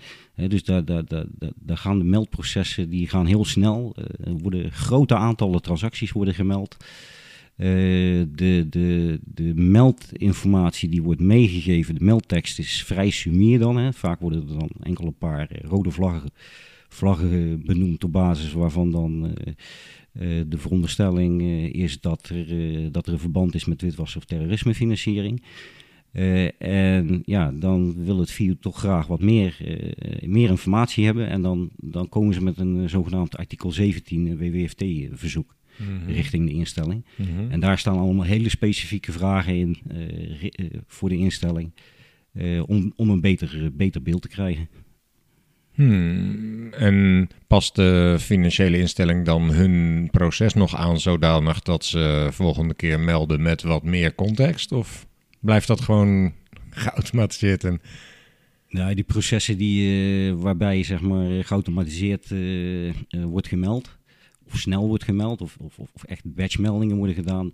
Dus daar, daar, daar, daar- gaan de meldprocessen die gaan heel snel. Eh, Er worden grote aantallen transacties worden gemeld. Eh, de, de, de meldinformatie die wordt meegegeven, de meldtekst is vrij sumier dan. Hè. Vaak worden er dan enkel een paar eh, rode vlaggen, vlaggen benoemd op basis waarvan dan eh, eh, de veronderstelling eh, is dat er, eh, dat er een verband is met witwassen of terrorismefinanciering. Eh, en ja, dan wil het VIU toch graag wat meer, eh, meer informatie hebben. En dan, dan komen ze met een eh, zogenaamd artikel 17 WWFT-verzoek richting de instelling. Mhm. En daar staan allemaal hele specifieke vragen in eh, eh, voor de instelling. eh, om, om een beter, beter beeld te krijgen. Hmm, En past de financiële instelling dan hun proces nog aan zodanig dat ze volgende keer melden met wat meer context? Of blijft dat gewoon (laughs) geautomatiseerd? En... Ja, die processen die, waarbij zeg maar, geautomatiseerd wordt gemeld. Of snel wordt gemeld of, of, of echt batchmeldingen worden gedaan.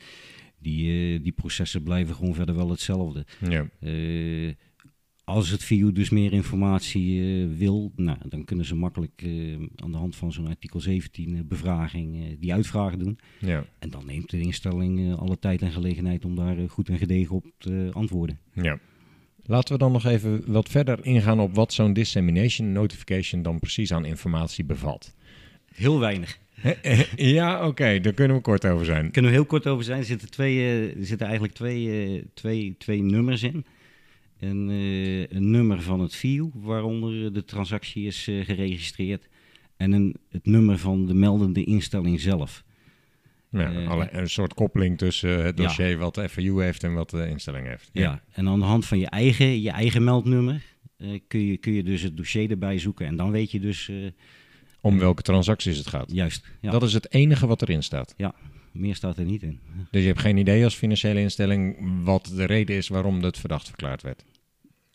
Die, eh, die processen blijven gewoon verder wel hetzelfde. Ja. Eh, als het VU dus meer informatie eh, wil, nou, dan kunnen ze makkelijk aan de hand van zo'n artikel 17 eh, bevraging die uitvragen doen. Ja. En dan neemt de instelling alle tijd en gelegenheid om daar goed en gedegen op te antwoorden. Ja. Laten we dan nog even wat verder ingaan op wat zo'n dissemination notification dan precies aan informatie bevat. Heel weinig. (laughs) ja, oké, daar kunnen we kort over zijn. Daar kunnen we heel kort over zijn. Er zitten, twee, eh, er zitten eigenlijk twee, eh, twee, twee nummers in. Een, eh, een nummer van het VIU, waaronder de transactie is geregistreerd. En een, het nummer van de meldende instelling zelf. Ja, alle, een soort koppeling tussen het Ja. dossier wat de FAU heeft en wat de instelling heeft. Ja. En aan de hand van je eigen, je eigen meldnummer kun, je, kun je dus het dossier erbij zoeken. En dan weet je dus Om welke transacties het gaat. juist. Ja, Dat is het enige wat erin staat. meer staat er niet in. (laughs) Dus je hebt geen idee als financiële instelling wat de reden is waarom het verdacht verklaard werd.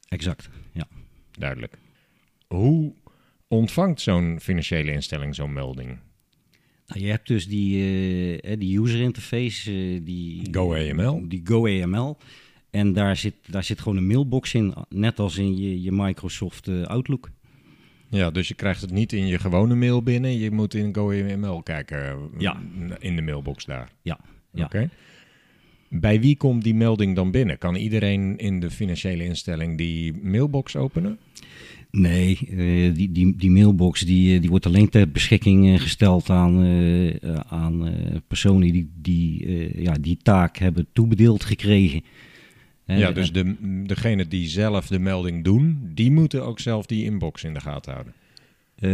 Exact. Ja. Duidelijk. Hoe ontvangt zo'n financiële instelling zo'n melding? Nou, je hebt dus die, eh, die user interface, eh, die GoAML. Die GoAML. En daar zit, daar zit gewoon een mailbox in, net als in je, je Microsoft eh, Outlook. Ja, dus je krijgt het niet in je gewone mail binnen. Je moet in GoAML kijken eh, Ja. in de mailbox daar. Ja, ja. Oké. Bij wie komt die melding dan binnen? Kan iedereen in de financiële instelling die mailbox openen? Nee, eh, die, die, die mailbox die, eh, die wordt alleen ter beschikking gesteld aan, aan eh, personen die die, eh, ja, die taak hebben toebedeeld gekregen. Ja, dus de, degene die zelf de melding doen, die moeten ook zelf die inbox in de gaten houden. Eh,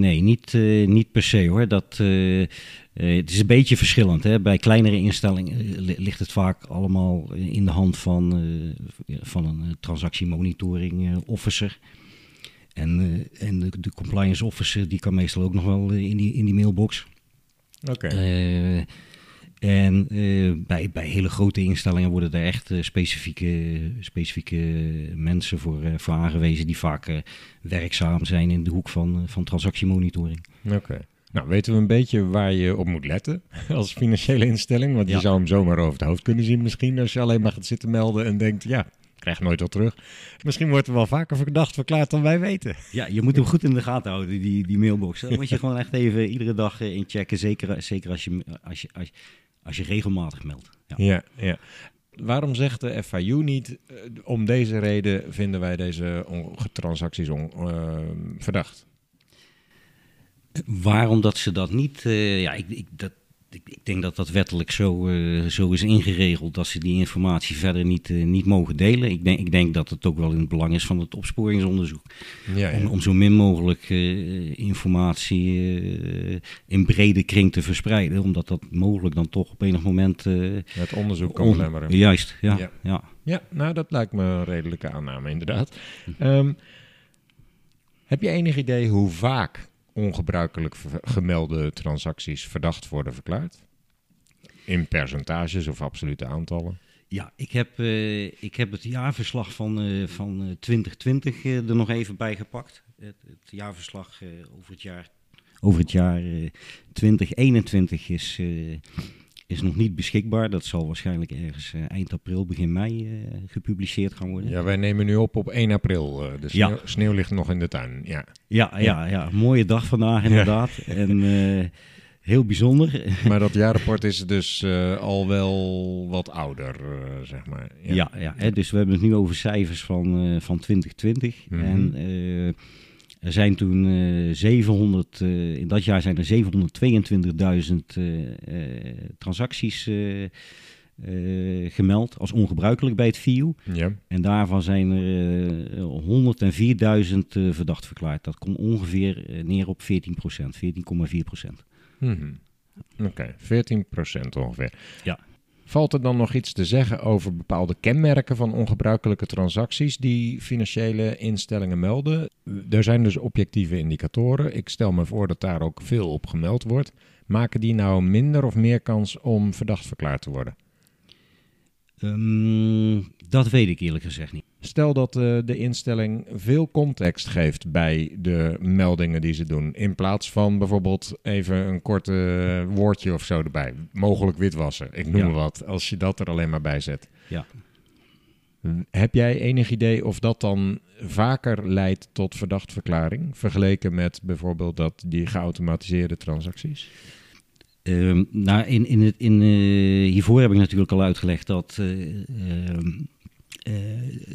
nee, niet, eh, niet per se hoor. Dat, eh, het is een beetje verschillend. Hè. Bij kleinere instellingen li- ligt het vaak allemaal in de hand van, van een transactiemonitoring officer. En, en de, de compliance officer die kan meestal ook nog wel in, die, in die mailbox. Oké. En eh, bij, bij hele grote instellingen worden er echt eh, specifieke, specifieke mensen voor, eh, voor aangewezen die vaak werkzaam zijn in de hoek van, van transactiemonitoring. Oké. Nou, weten we een beetje waar je op moet letten (laughs) als financiële instelling? Want je Ja. zou hem zomaar over het hoofd kunnen zien misschien als je alleen maar gaat zitten melden en denkt, ja, ik krijg nooit wat terug. Misschien wordt er wel vaker verdacht verklaard dan wij weten. Ja, je moet hem goed in de gaten houden, die, die mailbox. Daar moet je gewoon echt even iedere dag inchecken. Zeker, zeker als, je, als, je, als, je, als je regelmatig meldt. Ja. Ja, ja. Waarom zegt de FIU niet, eh, om deze reden vinden wij deze on- transacties on- eh, verdacht? Waarom dat ze dat niet... eh, ja, ik, ik, dat, ik, denk dat dat wettelijk zo, eh, zo is ingeregeld... dat ze die informatie verder niet, eh, niet mogen delen. Ik denk, ik denk dat het ook wel in het belang is van het opsporingsonderzoek... Ja, ja. om, om zo min mogelijk eh, informatie in brede kring te verspreiden... omdat dat mogelijk dan toch op enig moment... het onderzoek kan on- belemmeren. Juist, ja. Ja. ja. Ja, nou dat lijkt me een redelijke aanname inderdaad. Ehm, heb je enig idee hoe vaak ongebruikelijk gemelde transacties verdacht worden verklaard? In percentages of absolute aantallen? Ja, ik heb, eh, ik heb het jaarverslag van, eh, van eh, 2020 eh, er nog even bij gepakt. Het, het jaarverslag over het jaar, over het jaar eh, 2021 is, is nog niet beschikbaar. Dat zal waarschijnlijk ergens eh, eind april, begin mei eh, gepubliceerd gaan worden. Ja, wij nemen nu op op 1 april. eh, de Ja. sneeuw, sneeuw ligt nog in de tuin. Ja. Ja, ja, ja, mooie dag vandaag inderdaad. (laughs) En heel bijzonder. (laughs) Maar dat jaarrapport is dus al wel wat ouder, zeg maar. Ja, ja, hè, dus we hebben het nu over cijfers van, van 2020. Mhm. En er zijn toen eh 700, eh, in dat jaar zijn er 722.000 eh, eh, transacties eh, eh, gemeld als ongebruikelijk bij het VIU. Ja. En daarvan zijn er eh 104.000 eh, verdacht verklaard. Dat komt ongeveer eh, neer op 14 procent, 14,4 procent. Mhm. Oké, 14% ongeveer. Ja. Valt er dan nog iets te zeggen over bepaalde kenmerken van ongebruikelijke transacties die financiële instellingen melden? Er zijn dus objectieve indicatoren. Ik stel me voor dat daar ook veel op gemeld wordt. Maken die nou minder of meer kans om verdacht verklaard te worden? Ehm, dat weet ik eerlijk gezegd niet. Stel dat eh, de instelling veel context geeft bij de meldingen die ze doen. In plaats van bijvoorbeeld even een korte woordje of zo erbij. Mogelijk witwassen, ik noem Ja. maar wat. Als je dat er alleen maar bij zet. Ja. Heb jij enig idee of dat dan vaker leidt tot verdachtverklaring? Vergeleken met bijvoorbeeld dat die geautomatiseerde transacties? Ehm, nou, in, in het, in, eh, hiervoor heb ik natuurlijk al uitgelegd dat eh, ehm, eh,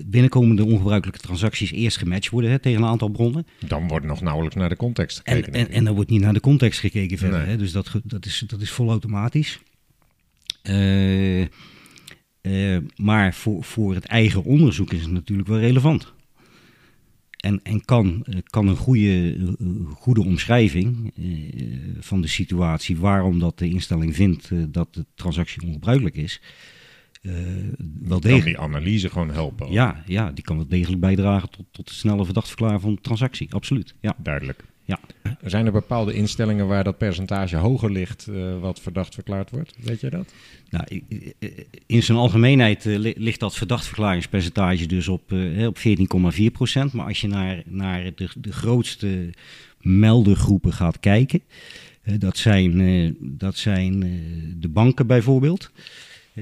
binnenkomende ongebruikelijke transacties eerst gematcht worden hè, tegen een aantal bronnen. Dan wordt nog nauwelijks naar de context gekeken. En, en, er wordt niet naar de context gekeken verder. Nee. Hè? Dus dat, dat, is, dat is volautomatisch. Eh, eh, maar voor, voor het eigen onderzoek is het natuurlijk wel relevant. En, en kan, eh, kan een goede, eh, goede omschrijving eh, van de situatie, waarom dat de instelling vindt eh, dat de transactie ongebruikelijk is, eh, wel kan die analyse gewoon helpen. Ja, ja, die kan wel degelijk bijdragen tot, tot het snelle verdachtverklaren van de transactie. Absoluut. Ja. Duidelijk. Ja. Zijn er bepaalde instellingen waar dat percentage hoger ligt eh, wat verdacht verklaard wordt? Weet je dat? Nou, in zijn algemeenheid eh, li- ligt dat verdachtverklaringspercentage dus op, eh, hè, op 14,4 procent. Maar als je naar, naar de, de grootste meldergroepen gaat kijken, dat zijn, eh, dat zijn eh, de banken bijvoorbeeld.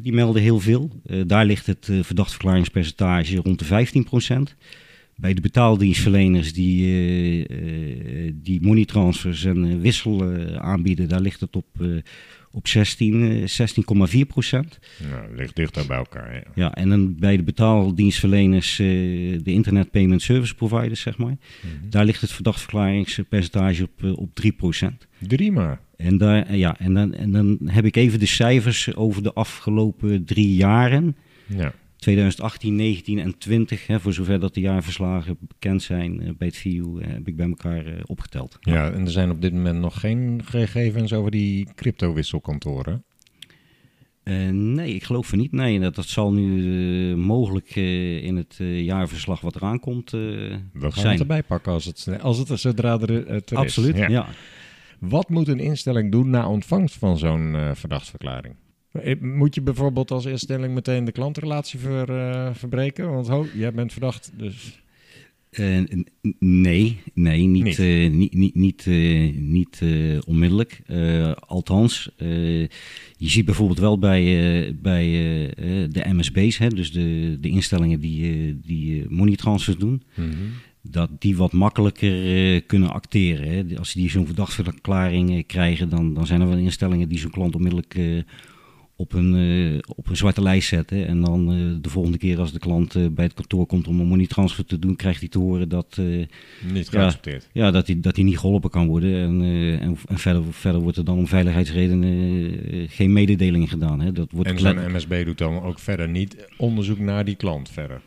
Die melden heel veel. Eh, daar ligt het eh, verdachtverklaringspercentage rond de 15 procent. Bij de betaaldienstverleners die, eh, die moneytransfers en wissel eh, aanbieden, daar ligt het op, op 16, eh, 16,4 procent. Nou, ligt dichter bij elkaar. Ja. Ja, en dan bij de betaaldienstverleners, de Internet Payment Service Providers, zeg maar, daar ligt het verdachtverklaringspercentage op, op 3 procent. Drie maar. En, daar, eh, ja, en, dan, en dan heb ik even de cijfers over de afgelopen drie jaren. Ja. 2018, 19 en 20, hè, voor zover dat de jaarverslagen bekend zijn eh, bij het VU, eh, heb ik bij elkaar opgeteld. ja, en er zijn op dit moment nog geen gegevens over die crypto-wisselkantoren. Nee, ik geloof van niet. Nee, dat, dat zal nu mogelijk in het jaarverslag wat eraan komt We gaan zijn. het erbij pakken als het, als het er zodra er, het er is. Absoluut, Ja. ja. Wat moet een instelling doen na ontvangst van zo'n eh verdachtverklaring? Eh, Moet je bijvoorbeeld als instelling meteen de klantrelatie ver, eh, verbreken? Want ho, jij bent verdacht, dus... Nee, nee, niet, Niet. niet, niet, niet, niet, eh, niet eh, onmiddellijk. Eh, althans, eh, je ziet bijvoorbeeld wel bij, eh, bij de MSB's, hè, dus de, de instellingen die, eh, die eh, money transfers doen, dat die wat makkelijker eh, kunnen acteren. Hè. Als die zo'n verdachtverklaring eh, krijgen, dan, dan zijn er wel instellingen die zo'n klant onmiddellijk eh, op, een, op een zwarte lijst zetten. En dan de volgende keer als de klant bij het kantoor komt om een money transfer te doen, krijgt hij te horen dat, Niet geaccepteerd. ja, dat, hij, dat hij niet geholpen kan worden. En, en, en verder, verder wordt er dan om veiligheidsredenen geen mededeling gedaan. Hè. Dat wordt En zo'n MSB doet dan ook verder niet onderzoek naar die klant verder.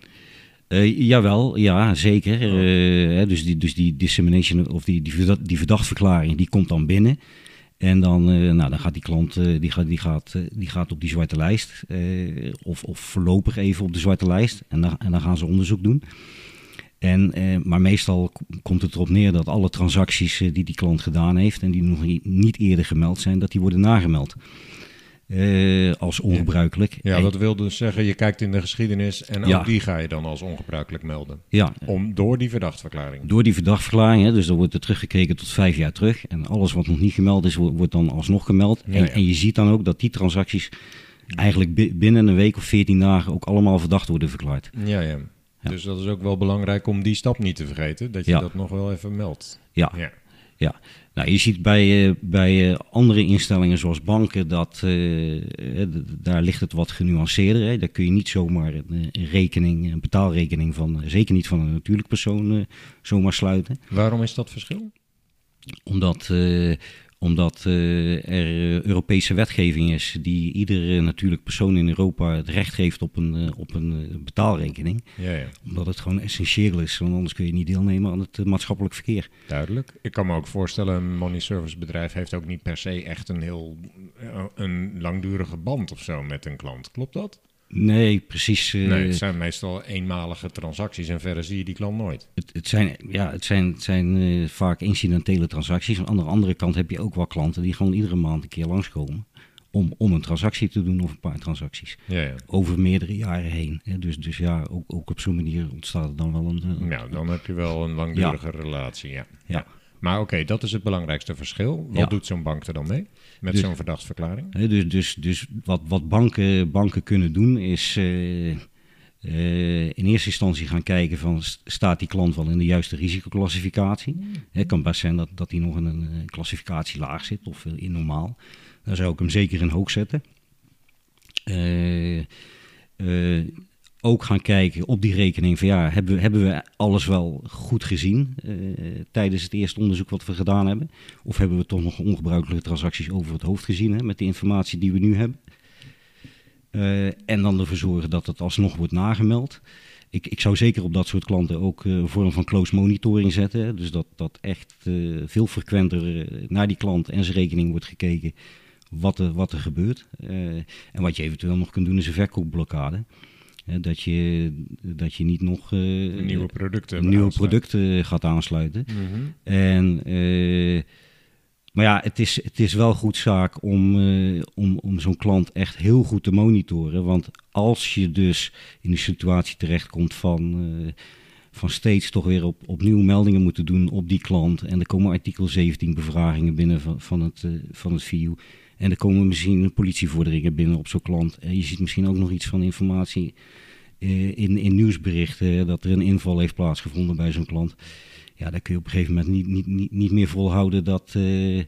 Eh, jawel, ja, zeker. Oh. Eh, hè, dus, die, dus die dissemination of die, die, die verdachtverklaring, die komt dan binnen. En dan, eh, nou, dan gaat die klant die gaat, die gaat, die gaat op die zwarte lijst. of, of voorlopig even op de zwarte lijst. En dan, en dan gaan ze onderzoek doen. En, maar meestal komt het erop neer dat alle transacties die die klant gedaan heeft... en die nog niet- niet eerder gemeld zijn, dat die worden nagemeld. Eh, als ongebruikelijk. Ja, En- dat wil dus zeggen, je kijkt in de geschiedenis en ook die ga je dan als ongebruikelijk melden. ja, Om, door die verdachtverklaring. Door die verdachtverklaring, hè, dus dan wordt er teruggekeken tot vijf jaar terug. En alles wat nog niet gemeld is, wo- wordt dan alsnog gemeld. Ja, en, ja. en je ziet dan ook dat die transacties eigenlijk bi- binnen een week of veertien dagen ook allemaal verdacht worden verklaard. Ja, ja. Dus dat is ook wel belangrijk om die stap niet te vergeten. Dat je dat nog wel even meldt. Ja, Ja. Nou, je ziet bij, eh, bij eh, andere instellingen zoals banken dat eh, daar ligt het wat genuanceerder. Hè. Daar kun je niet zomaar een, rekening, een betaalrekening van, zeker niet van een natuurlijk persoon, zomaar sluiten. Waarom is dat verschil? Omdat, omdat eh, er eh, Europese wetgeving is die iedere natuurlijk persoon in Europa het recht geeft op een, eh, op een betaalrekening. Ja, ja, Omdat het gewoon essentieel is, want anders kun je niet deelnemen aan het maatschappelijk verkeer. duidelijk. Ik kan me ook voorstellen, een money service bedrijf heeft ook niet per se echt een heel een langdurige band of zo met een klant. Klopt dat? Nee, precies. eh, nee, het zijn meestal eenmalige transacties en verder zie je die klant nooit. het, het zijn, ja, het zijn, het zijn eh, vaak incidentele transacties. Aan de andere kant heb je ook wel klanten die gewoon iedere maand een keer langskomen. om, om een transactie te doen of een paar transacties. Ja, ja. Over meerdere jaren heen. Dus, dus ja, ook, ook op zo'n manier ontstaat er dan wel een... Nou, dan heb je wel een langdurige relatie, ja. Ja. Maar oké, dat is het belangrijkste verschil. Wat Ja. doet zo'n bank er dan mee? Met Dus- zo'n verdachtsverklaring? Hè, dus dus, dus wat, wat banken, banken kunnen doen is eh, eh, in eerste instantie gaan kijken van st- staat die klant wel in de juiste risicoclassificatie. Het kan best zijn dat, dat hij nog in een eh, klassificatie laag zit of in normaal. Dan zou ik hem zeker in hoog zetten. Eh, ook gaan kijken op die rekening van ja, hebben we, hebben we alles wel goed gezien eh, tijdens het eerste onderzoek wat we gedaan hebben? Of hebben we toch nog ongebruikelijke transacties over het hoofd gezien hè, met de informatie die we nu hebben? Eh, en dan ervoor zorgen dat het alsnog wordt nagemeld. Ik, ik zou zeker op dat soort klanten ook eh, een vorm van close monitoring zetten. hè. Dus dat, dat echt veel frequenter naar die klant en zijn rekening wordt gekeken wat er, wat er gebeurt. En wat je eventueel nog kunt doen is een verkoopblokkade. Dat, je, dat je niet nog eh, Nieuwe producten. nieuwe producten gaat aansluiten. Mhm. En, eh, maar ja, het is, het is wel goed zaak om, eh, om, om zo'n klant echt heel goed te monitoren. Want als je dus in die situatie terechtkomt van, eh, van steeds toch weer op, opnieuw meldingen moeten doen op die klant. En er komen artikel 17 bevragingen binnen van, van het, eh, van het VU. En er komen misschien politievorderingen binnen op zo'n klant. En je ziet misschien ook nog iets van informatie eh, in, in nieuwsberichten dat er een inval heeft plaatsgevonden bij zo'n klant. Ja, dan kun je op een gegeven moment niet, niet, niet, niet meer volhouden dat, eh,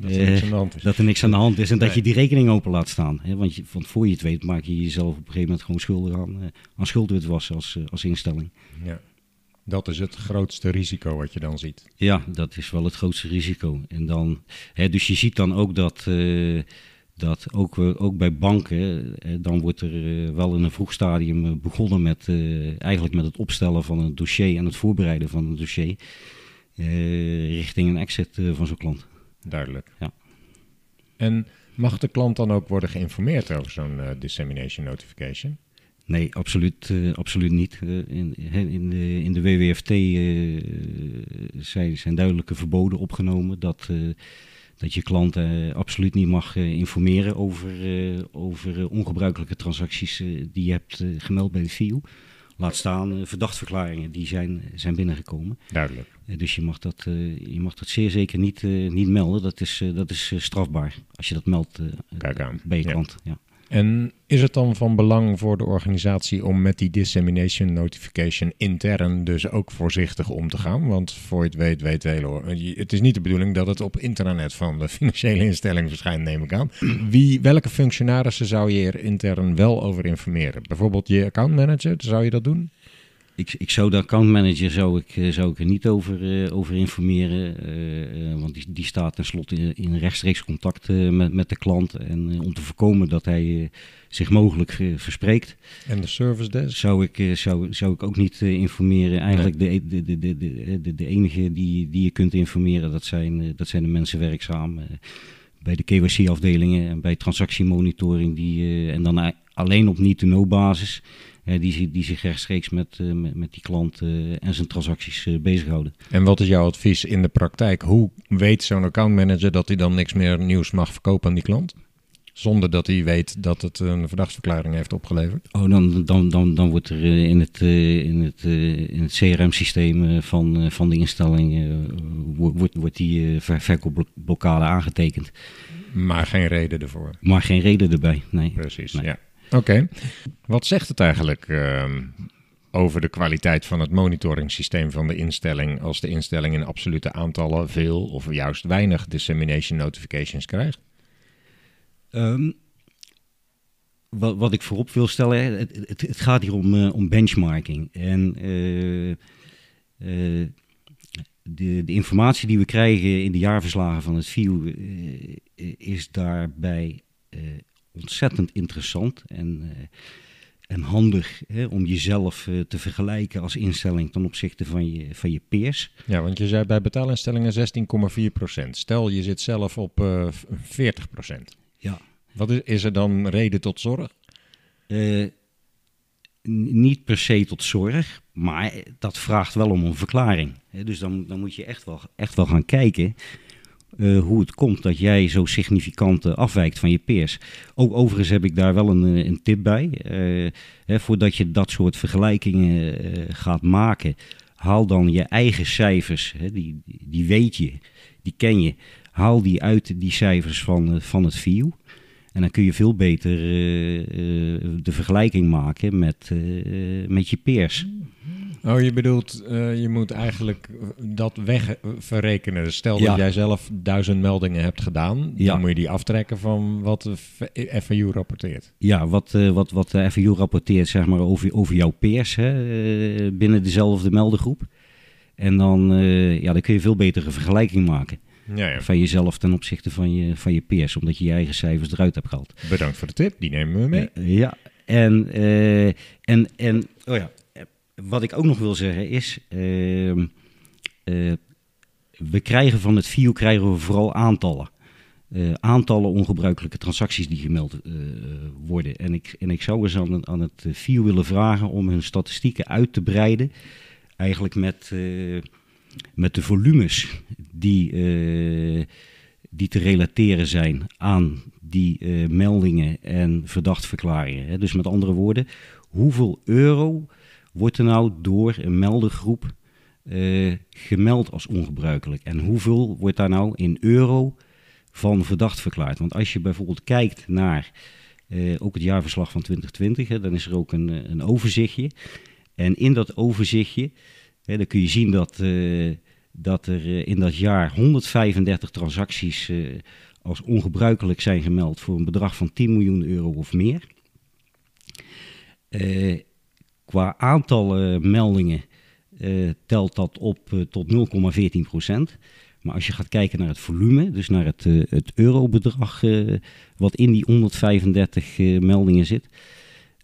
Dat er niks eh, aan de hand is. dat er niks aan de hand is en dat je die rekening open laat staan. Hè? Want, je, want voor je het weet maak je jezelf op een gegeven moment gewoon schuldig aan, eh, aan schuldwitwassen als, eh, als instelling. Ja. Dat is het grootste risico wat je dan ziet. Ja, dat is wel het grootste risico. En dan, hè, dus je ziet dan ook dat, eh, dat ook, eh, ook bij banken, dan wordt er eh, wel in een vroeg stadium begonnen met eigenlijk met het opstellen van een dossier en het voorbereiden van een dossier richting een exit van zo'n klant. Duidelijk. Ja. En mag de klant dan ook worden geïnformeerd over zo'n dissemination notification? Nee, absoluut, eh, absoluut niet. Eh, in, in, de, in de WWFT eh, zijn, zijn duidelijke verboden opgenomen dat, dat je klant eh, absoluut niet mag informeren over, over ongebruikelijke transacties die je hebt gemeld bij de FIU. Laat staan verdachtverklaringen die zijn, zijn binnengekomen. Duidelijk. Dus je mag, dat, je mag dat zeer zeker niet, niet melden. Dat is, dat is strafbaar als je dat meldt Kijk aan. bij je klant. Ja. En is het dan van belang voor de organisatie om met die dissemination notification intern dus ook voorzichtig om te gaan? Want voor je het weet, weet wel hoor. Het is niet de bedoeling dat het op intranet van de (laughs) financiële instelling verschijnt, neem ik aan. Wie, welke functionarissen zou je er intern wel over informeren? Bijvoorbeeld je accountmanager, zou je dat doen? Ik, ik zou de accountmanager zou ik, eh, zou ik er niet over, eh, over informeren. eh, want die, die staat tenslotte in, in rechtstreeks contact met, met de klant. En om te voorkomen dat hij zich mogelijk verspreekt, En de service desk? zou ik, zou, zou ik ook niet informeren. Eigenlijk de, de, de, de, de, de, de enige die, die je kunt informeren, dat zijn, dat zijn de mensen werkzaam. bij de KYC-afdelingen en bij transactiemonitoring. Die, en dan alleen op need-to-know basis. Die, die zich rechtstreeks met, eh, met, met die klant eh, en zijn transacties eh, bezighouden. En wat is jouw advies in de praktijk? Hoe weet zo'n accountmanager dat hij dan niks meer nieuws mag verkopen aan die klant? Zonder dat hij weet dat het een verdachtsverklaring heeft opgeleverd? Oh, dan, dan, dan, dan wordt er in het, in het, in het CRM-systeem van, van de instelling wo- wordt, wordt die ver- verkoopblokkade aangetekend. Maar geen reden ervoor. Maar geen reden erbij, nee. Precies, Nee. ja. Oké. Wat zegt het eigenlijk ehm, over de kwaliteit van het monitoringssysteem van de instelling als de instelling in absolute aantallen veel of juist weinig dissemination notifications krijgt? Ehm, wat, wat ik voorop wil stellen, het, het, gaat hier om, eh, om benchmarking. En eh, eh, de, de informatie die we krijgen in de jaarverslagen van het VIU eh, is daarbij ontzettend interessant en, eh, en handig hè, om jezelf eh, te vergelijken als instelling ten opzichte van je, van je peers. Ja, want je zei bij betaalinstellingen 16,4% Stel, je zit zelf op eh 40% Ja. Wat is, is er dan reden tot zorg? Eh, niet per se tot zorg, maar dat vraagt wel om een verklaring. Dus dan, dan moet je echt wel, echt wel gaan kijken eh, hoe het komt dat jij zo significant eh, afwijkt van je peers. Ook overigens heb ik daar wel een, eh, een tip bij. Hè, voordat je dat soort vergelijkingen gaat maken, haal dan je eigen cijfers. Hè, die, die weet je, die ken je. Haal die uit die cijfers van, van het VIEW. En dan kun je veel beter de vergelijking maken met, met je peers. Oh, je bedoelt, eh, je moet eigenlijk dat wegverrekenen. Dus stel Ja. dat jij zelf duizend meldingen hebt gedaan, Ja. dan moet je die aftrekken van wat de FAU rapporteert. Ja, wat, eh, wat, wat de FAU rapporteert zeg maar, over, over jouw peers hè, eh, binnen dezelfde meldengroep. En dan, eh, ja, dan kun je veel beter een vergelijking maken Ja, ja. van jezelf ten opzichte van je, van je peers, omdat je je eigen cijfers eruit hebt gehaald. Bedankt voor de tip, die nemen we mee. Eh, ja, en, eh, en, en oh ja, eh, wat ik ook nog wil zeggen is, ehm, eh, we krijgen van het VIO krijgen we vooral aantallen. Eh, aantallen ongebruikelijke transacties die gemeld eh, worden. En ik, en ik zou eens aan, aan het VIO willen vragen om hun statistieken uit te breiden. Eigenlijk met, met de volumes die, die te relateren zijn aan die meldingen en verdachtverklaringen. Dus met andere woorden, hoeveel euro wordt er nou door een meldergroep eh, gemeld als ongebruikelijk? En hoeveel wordt daar nou in euro van verdacht verklaard? Want als je bijvoorbeeld kijkt naar eh, ook het jaarverslag van 2020, hè, dan is er ook een, eh, een overzichtje. En in dat overzichtje, hè, dan kun je zien dat, dat er in dat jaar 135 transacties als ongebruikelijk zijn gemeld voor een bedrag van 10 miljoen euro of meer. Eh, qua aantal eh, meldingen eh, telt dat op eh, tot 0,14 procent. Maar als je gaat kijken naar het volume, dus naar het, het eurobedrag wat in die 135 eh, meldingen zit,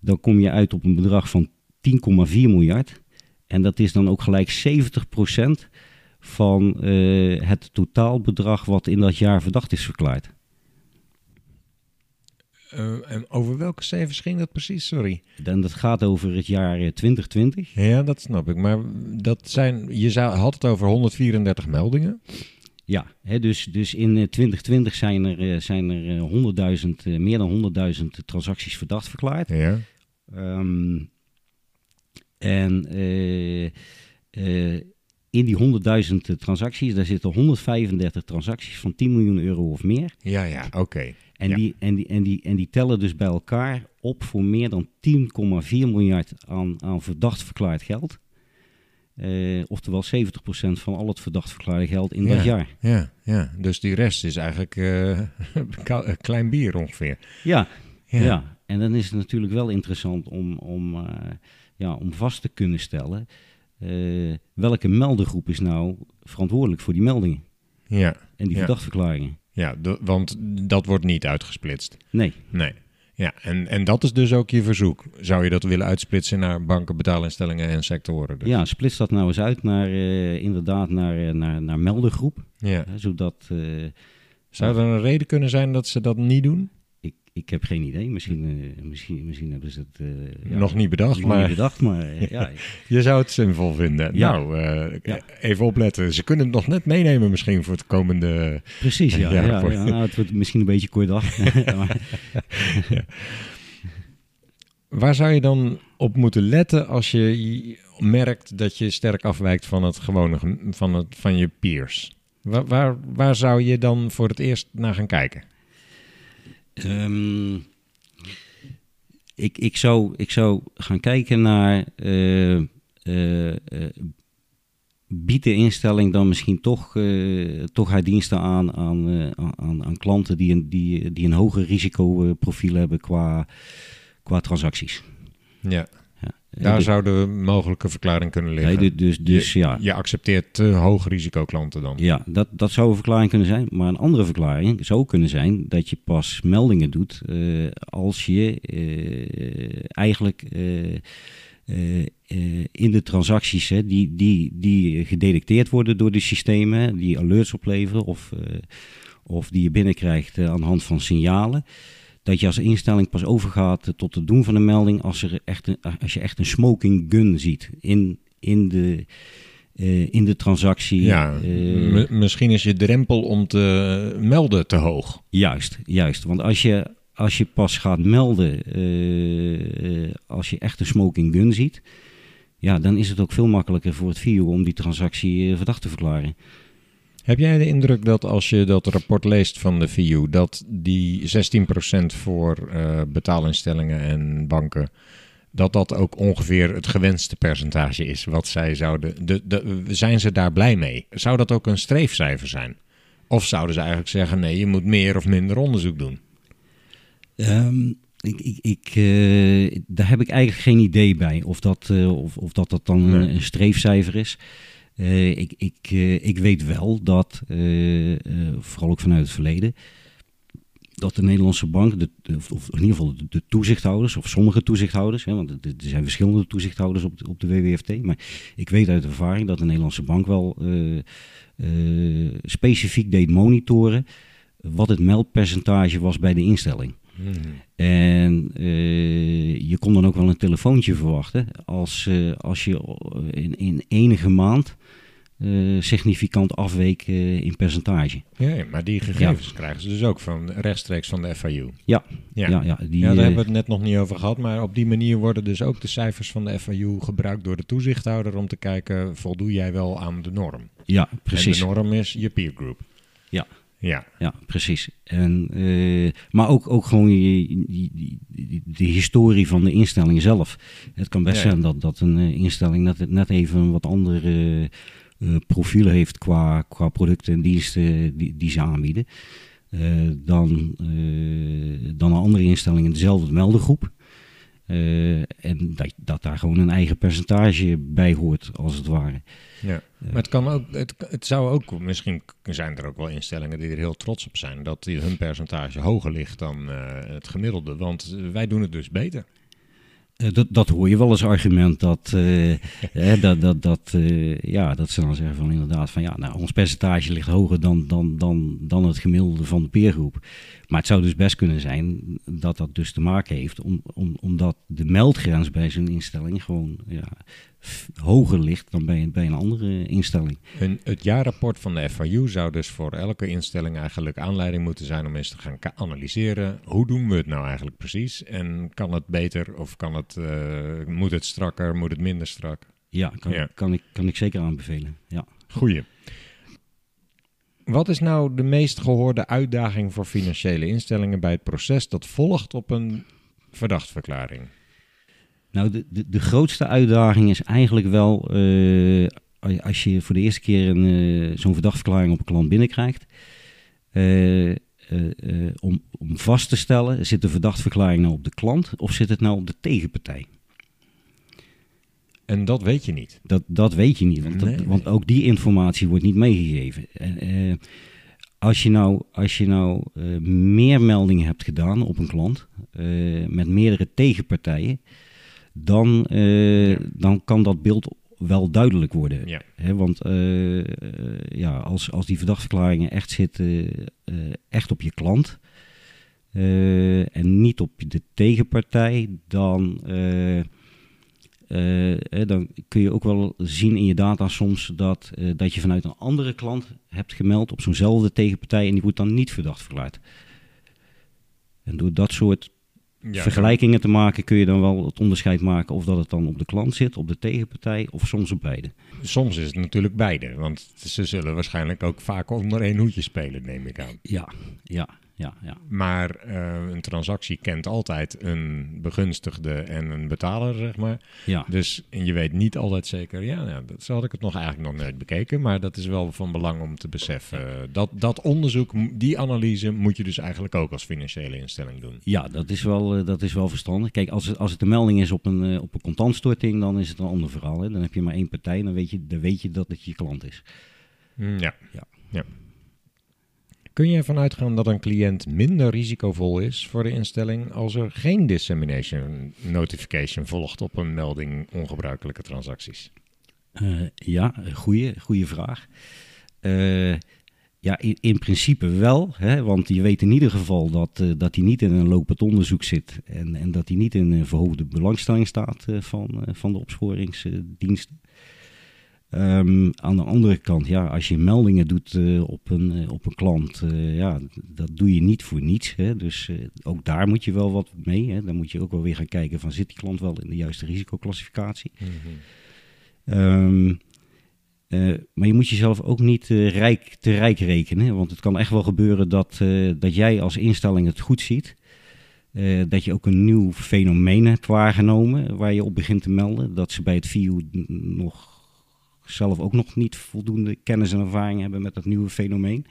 dan kom je uit op een bedrag van 10,4 miljard. En dat is dan ook gelijk 70 procent van het totaalbedrag wat in dat jaar verdacht is verklaard. Eh, en over welke cijfers ging dat precies? Sorry. En dat gaat over het jaar eh, 2020. Ja, dat snap ik. Maar dat zijn, je zou, had het over 134 meldingen. Ja, hè, dus, dus in eh, 2020 zijn er, eh, zijn er eh, 100.000, eh, meer dan 100.000 transacties verdacht verklaard. Ja. Ehm, en eh, eh, in die 100.000 transacties, daar zitten 135 transacties van 10 miljoen euro of meer. Ja, ja, oké. En, Ja. die, en, die, en, die, en die tellen dus bij elkaar op voor meer dan 10,4 miljard aan, aan verdacht verklaard geld. Eh, oftewel 70% van al het verdacht verklaarde geld in dat jaar. Ja, ja. Dus die rest is eigenlijk eh, (laughs) klein bier ongeveer. Ja, Ja. ja. en dan is het natuurlijk wel interessant om, om, eh, ja, om vast te kunnen stellen... welke meldengroep is nou verantwoordelijk voor die meldingen Ja, en die verdachtverklaringen? Ja de- want dat wordt niet uitgesplitst. Nee, Nee. Ja, en, en dat is dus ook je verzoek. Zou je dat willen uitsplitsen naar banken, betaalinstellingen en sectoren? Dus? ja, splits dat nou eens uit naar, eh, inderdaad naar, eh, naar, naar meldengroep. ja. Hè, zodat... eh, Zou er een reden kunnen zijn dat ze dat niet doen? Ik, heb geen idee. Misschien, eh, misschien, misschien hebben ze het eh, ja, Nog niet bedacht, nog maar niet bedacht. Maar eh, ja, (laughs) je zou het zinvol vinden. Ja. Nou, Ja. even opletten. Ze kunnen het nog net meenemen misschien voor het komende... precies. Ja, (laughs) Ja, voor- nou, het wordt misschien een beetje kort dag. (laughs) Waar zou je dan op moeten letten als je merkt dat je sterk afwijkt van het gewone, van, het, van je peers? Waar, waar, waar zou je dan voor het eerst naar gaan kijken? Ehm, ik, ik, zou, ik zou gaan kijken naar... eh, biedt de instelling dan misschien toch, toch haar diensten aan aan, aan, aan klanten die een, die, die een hoger risicoprofiel hebben qua, qua transacties? Ja. Daar Eh, zou de mogelijke verklaring kunnen liggen. Nee, dus, dus je, ja, je accepteert te hoog risico klanten dan. ja dat, dat zou een verklaring kunnen zijn. Maar een andere verklaring zou kunnen zijn dat je pas meldingen doet eh, als je eh, eigenlijk eh, in de transacties hè, die, die, die gedetecteerd worden door de systemen, die alerts opleveren of, of die je binnenkrijgt aan de hand van signalen. Dat je als instelling pas overgaat tot het doen van een melding als, er echt een, als je echt een smoking gun ziet in, in, de, eh, in de transactie. Ja, eh, misschien is je drempel om te melden te hoog. Juist, juist. Want als je, als je pas gaat melden eh, als je echt een smoking gun ziet, ja, dan is het ook veel makkelijker voor het VIO om die transactie verdacht te verklaren. Heb jij de indruk dat als je dat rapport leest van de VU, dat die 16% voor eh, betaalinstellingen en banken, dat dat ook ongeveer het gewenste percentage is wat zij zouden. De, de, zijn ze daar blij mee? Zou dat ook een streefcijfer zijn? Of zouden ze eigenlijk zeggen: nee, je moet meer of minder onderzoek doen? Ehm, ik, ik, ik, eh, daar heb ik eigenlijk geen idee bij of dat, eh, of, of dat, dat dan een, Nee. een streefcijfer is. Eh, ik, ik, eh, ik weet wel dat, eh, vooral ook vanuit het verleden, dat de Nederlandse bank, de, of, in ieder geval de, de toezichthouders, of sommige toezichthouders, hè, want er zijn verschillende toezichthouders op de, op de WWFT, maar ik weet uit ervaring dat de Nederlandse bank wel specifiek deed monitoren wat het meldpercentage was bij de instelling. En eh, je kon dan ook wel een telefoontje verwachten als, als je in, in enige maand eh, significant afweek eh, in percentage. Ja, maar die gegevens krijgen ze dus ook van rechtstreeks van de FIU. Ja, Ja. ja. ja, die, ja, daar eh, hebben we het net nog niet over gehad. Maar op die manier worden dus ook de cijfers van de FIU gebruikt door de toezichthouder om te kijken, voldoe jij wel aan de norm? ja, precies. En de norm is je peer group. Ja. Ja, Ja, precies. En, maar ook, ook gewoon je, die, die, die- de historie van de instelling zelf. Het kan best Ja, ja. zijn dat, dat een instelling net, net even een wat andere profiel heeft qua, qua producten en diensten die, die ze aanbieden. eh, dan, eh, dan een andere instelling in dezelfde meldengroep. Eh, en dat, dat daar gewoon een eigen percentage bij hoort, als het ware. ja. Maar het, kan ook, het, het zou ook, misschien zijn er ook wel instellingen die er heel trots op zijn, dat die, hun percentage hoger ligt dan eh, het gemiddelde. Want eh, wij doen het dus beter. Eh, dat, dat hoor je wel als argument dat, eh, (laughs) hè, dat, dat, dat, eh, ja, dat ze dan zeggen van inderdaad van ja, nou, ons percentage ligt hoger dan, dan, dan, dan het gemiddelde van de peergroep. Maar het zou dus best kunnen zijn dat dat dus te maken heeft om, om, omdat de meldgrens bij zo'n instelling gewoon ja, f- hoger ligt dan bij, bij een andere instelling. Een, het jaarrapport van de FIU zou dus voor elke instelling eigenlijk aanleiding moeten zijn om eens te gaan analyseren. Hoe doen we het nou eigenlijk precies? En kan het beter of kan het, eh, moet het strakker, moet het minder strak? Ja, kan, Ja. Kan, ik, kan ik zeker aanbevelen. Ja. Goeie. Wat is nou de meest gehoorde uitdaging voor financiële instellingen bij het proces dat volgt op een verdachtverklaring? Nou, de, de, de grootste uitdaging is eigenlijk wel eh, als je voor de eerste keer een, eh, zo'n verdachtverklaring op een klant binnenkrijgt. eh, om, om vast te stellen, zit de verdachtverklaring nou op de klant of zit het nou op de tegenpartij? En dat weet je niet. Dat, dat weet je niet, want, dat- Nee. want ook die informatie wordt niet meegegeven. En, eh, als je nou, als je nou eh, meer meldingen hebt gedaan op een klant eh, met meerdere tegenpartijen, dan, eh, Ja. dan kan dat beeld wel duidelijk worden. Ja. Want eh, eh, ja, als, als die verdachtverklaringen echt zitten, eh, echt op je klant eh, en niet op de tegenpartij, dan, eh, dan kun je ook wel zien in je data soms dat, eh, dat je vanuit een andere klant hebt gemeld op zo'nzelfde tegenpartij en die wordt dan niet verdacht verklaard. En door dat soort Ja, vergelijkingen te maken kun je dan wel het onderscheid maken of dat het dan op de klant zit, op de tegenpartij of soms op beide. Soms is het natuurlijk beide, want ze zullen waarschijnlijk ook vaak onder één hoedje spelen, neem ik aan. Ja, ja, ja, ja. Maar eh, een transactie kent altijd een begunstigde en een betaler, zeg maar. ja. Dus en je weet niet altijd zeker, ja, nou, dat, zo had ik het nog eigenlijk nog nooit bekeken. Maar dat is wel van belang om te beseffen. Dat, dat onderzoek, die analyse moet je dus eigenlijk ook als financiële instelling doen. Ja, dat is wel, eh, dat is wel verstandig. Kijk, als het, als het een melding is op een, eh, op een contantstorting, dan is het een ander verhaal. Hè? Dan heb je maar één partij, dan weet je, dan weet je dat het je klant is. Mm, Ja. Ja. ja. Kun je ervan uitgaan dat een cliënt minder risicovol is voor de instelling als er geen dissemination notification volgt op een melding ongebruikelijke transacties? Eh, ja, goede, goede vraag. Eh, ja, in, in principe wel, hè, want je weet in ieder geval dat, eh, dat hij niet in een lopend onderzoek zit en, en dat hij niet in een verhoogde belangstelling staat van, van de opsporingsdiensten. Ehm, aan de andere kant, ja, als je meldingen doet eh, op, een, eh, op een klant, eh, ja, dat doe je niet voor niets. Hè? Dus ook daar moet je wel wat mee. Hè? Dan moet je ook wel weer gaan kijken van zit die klant wel in de juiste risicoclassificatie. Eh, maar je moet jezelf ook niet rijk, te rijk rekenen. Want het kan echt wel gebeuren dat, dat jij als instelling het goed ziet. Dat je ook een nieuw fenomeen hebt waargenomen waar je op begint te melden. Dat ze bij het VU nog zelf ook nog niet voldoende kennis en ervaring hebben met dat nieuwe fenomeen.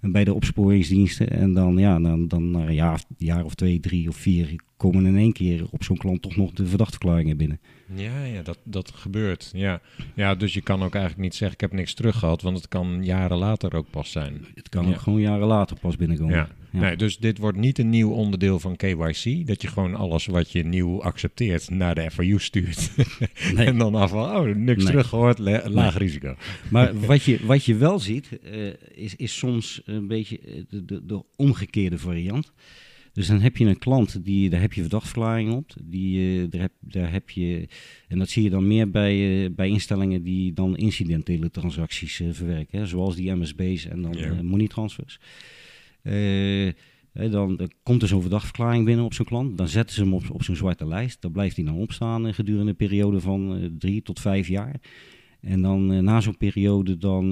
En bij de opsporingsdiensten. En dan, ja, dan, dan na een jaar, jaar of twee, drie of vier komen in één keer op zo'n klant toch nog de verdachtverklaringen binnen. Ja, ja dat, dat gebeurt. Ja. ja, dus je kan ook eigenlijk niet zeggen: ik heb niks terug gehad, want het kan jaren later ook pas zijn. Het kan Ja. ook gewoon jaren later pas binnenkomen. Ja. Ja. Nee, dus dit wordt niet een nieuw onderdeel van KYC. Dat je gewoon alles wat je nieuw accepteert naar de FIU stuurt. (laughs) Nee. en dan af van, oh, niks Nee. teruggehoord, laag risico. Maar wat je, wat je wel ziet, eh, is, is soms een beetje eh, de, de, de omgekeerde variant. Dus dan heb je een klant, die, daar heb je verdachtverklaring op. Die, eh, daar, heb, daar heb je, en dat zie je dan meer bij, eh, bij instellingen die dan incidentele transacties eh, verwerken. Hè, zoals die MSB's en dan money transfers. Dan, dan komt er zo'n verdachtverklaring binnen op zo'n klant. Dan zetten ze hem op, op zo'n zwarte lijst. Dan blijft hij dan opstaan eh, gedurende een periode van drie tot vijf jaar. En dan na zo'n periode, dan,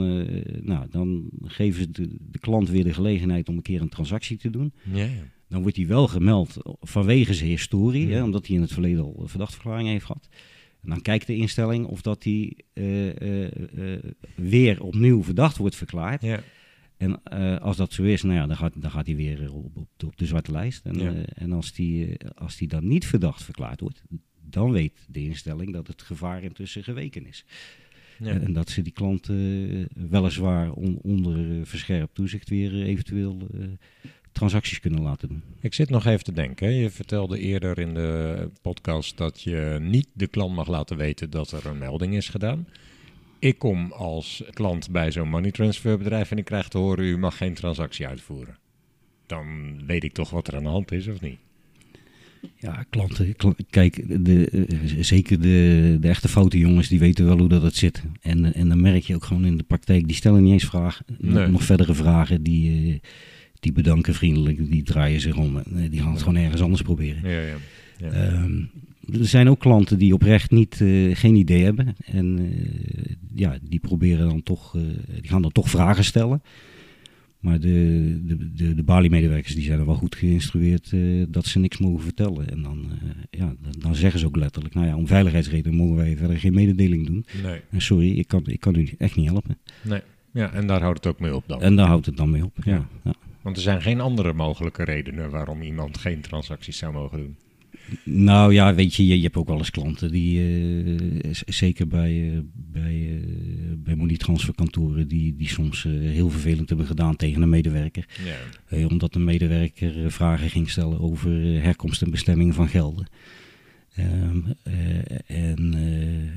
nou, dan geven ze de, de klant weer de gelegenheid om een keer een transactie te doen. Ja, ja. Dan wordt hij wel gemeld vanwege zijn historie, Ja. hè, omdat hij in het verleden al een verdachtverklaring heeft gehad. En dan kijkt de instelling of dat hij eh, eh, eh, weer opnieuw verdacht wordt verklaard. ja. En als dat zo is, nou ja, dan, gaat, dan gaat hij weer op, op, de, op de zwarte lijst. En, Ja. en als die, als die dan niet verdacht verklaard wordt, dan weet de instelling dat het gevaar intussen geweken is. ja. En dat ze die klant eh, weliswaar on- onder verscherpt toezicht weer eventueel transacties kunnen laten doen. Ik zit nog even te denken. hè. Je vertelde eerder in de podcast dat je niet de klant mag laten weten dat er een melding is gedaan. Ik kom als klant bij zo'n money transfer bedrijf en ik krijg te horen: u mag geen transactie uitvoeren. Dan weet ik toch wat er aan de hand is, of niet? Ja, klanten, kla- kijk, de, eh, zeker de, de echte foute jongens, die weten wel hoe dat het zit. En, en dan merk je ook gewoon in de praktijk, die stellen niet eens vragen. Nee. Nog verdere vragen, die, eh, die bedanken vriendelijk, die draaien zich om. en, die gaan het gewoon ergens anders proberen. Ja, ja. ja. Ehm, er zijn ook klanten die oprecht niet, eh, geen idee hebben. En eh, ja, die proberen dan toch, eh, die gaan dan toch vragen stellen. Maar de, de, de, de Bali-medewerkers die zijn er wel goed geïnstrueerd dat ze niks mogen vertellen. En dan, ja, dan, dan zeggen ze ook letterlijk, nou ja, om veiligheidsredenen mogen wij verder geen mededeling doen. Nee, En sorry, ik kan, ik kan u echt niet helpen. nee. Ja, en daar houdt het ook mee op dan. En daar houdt het dan mee op. Ja, ja. Want er zijn geen andere mogelijke redenen waarom iemand geen transacties zou mogen doen. Nou ja, weet je, je, je hebt ook wel eens klanten die, eh, zeker bij, eh, bij, eh bij moneytransferkantoren, die, die soms heel vervelend hebben gedaan tegen een medewerker. Ja. Omdat een medewerker vragen ging stellen over herkomst en bestemming van gelden. Ehm, eh, en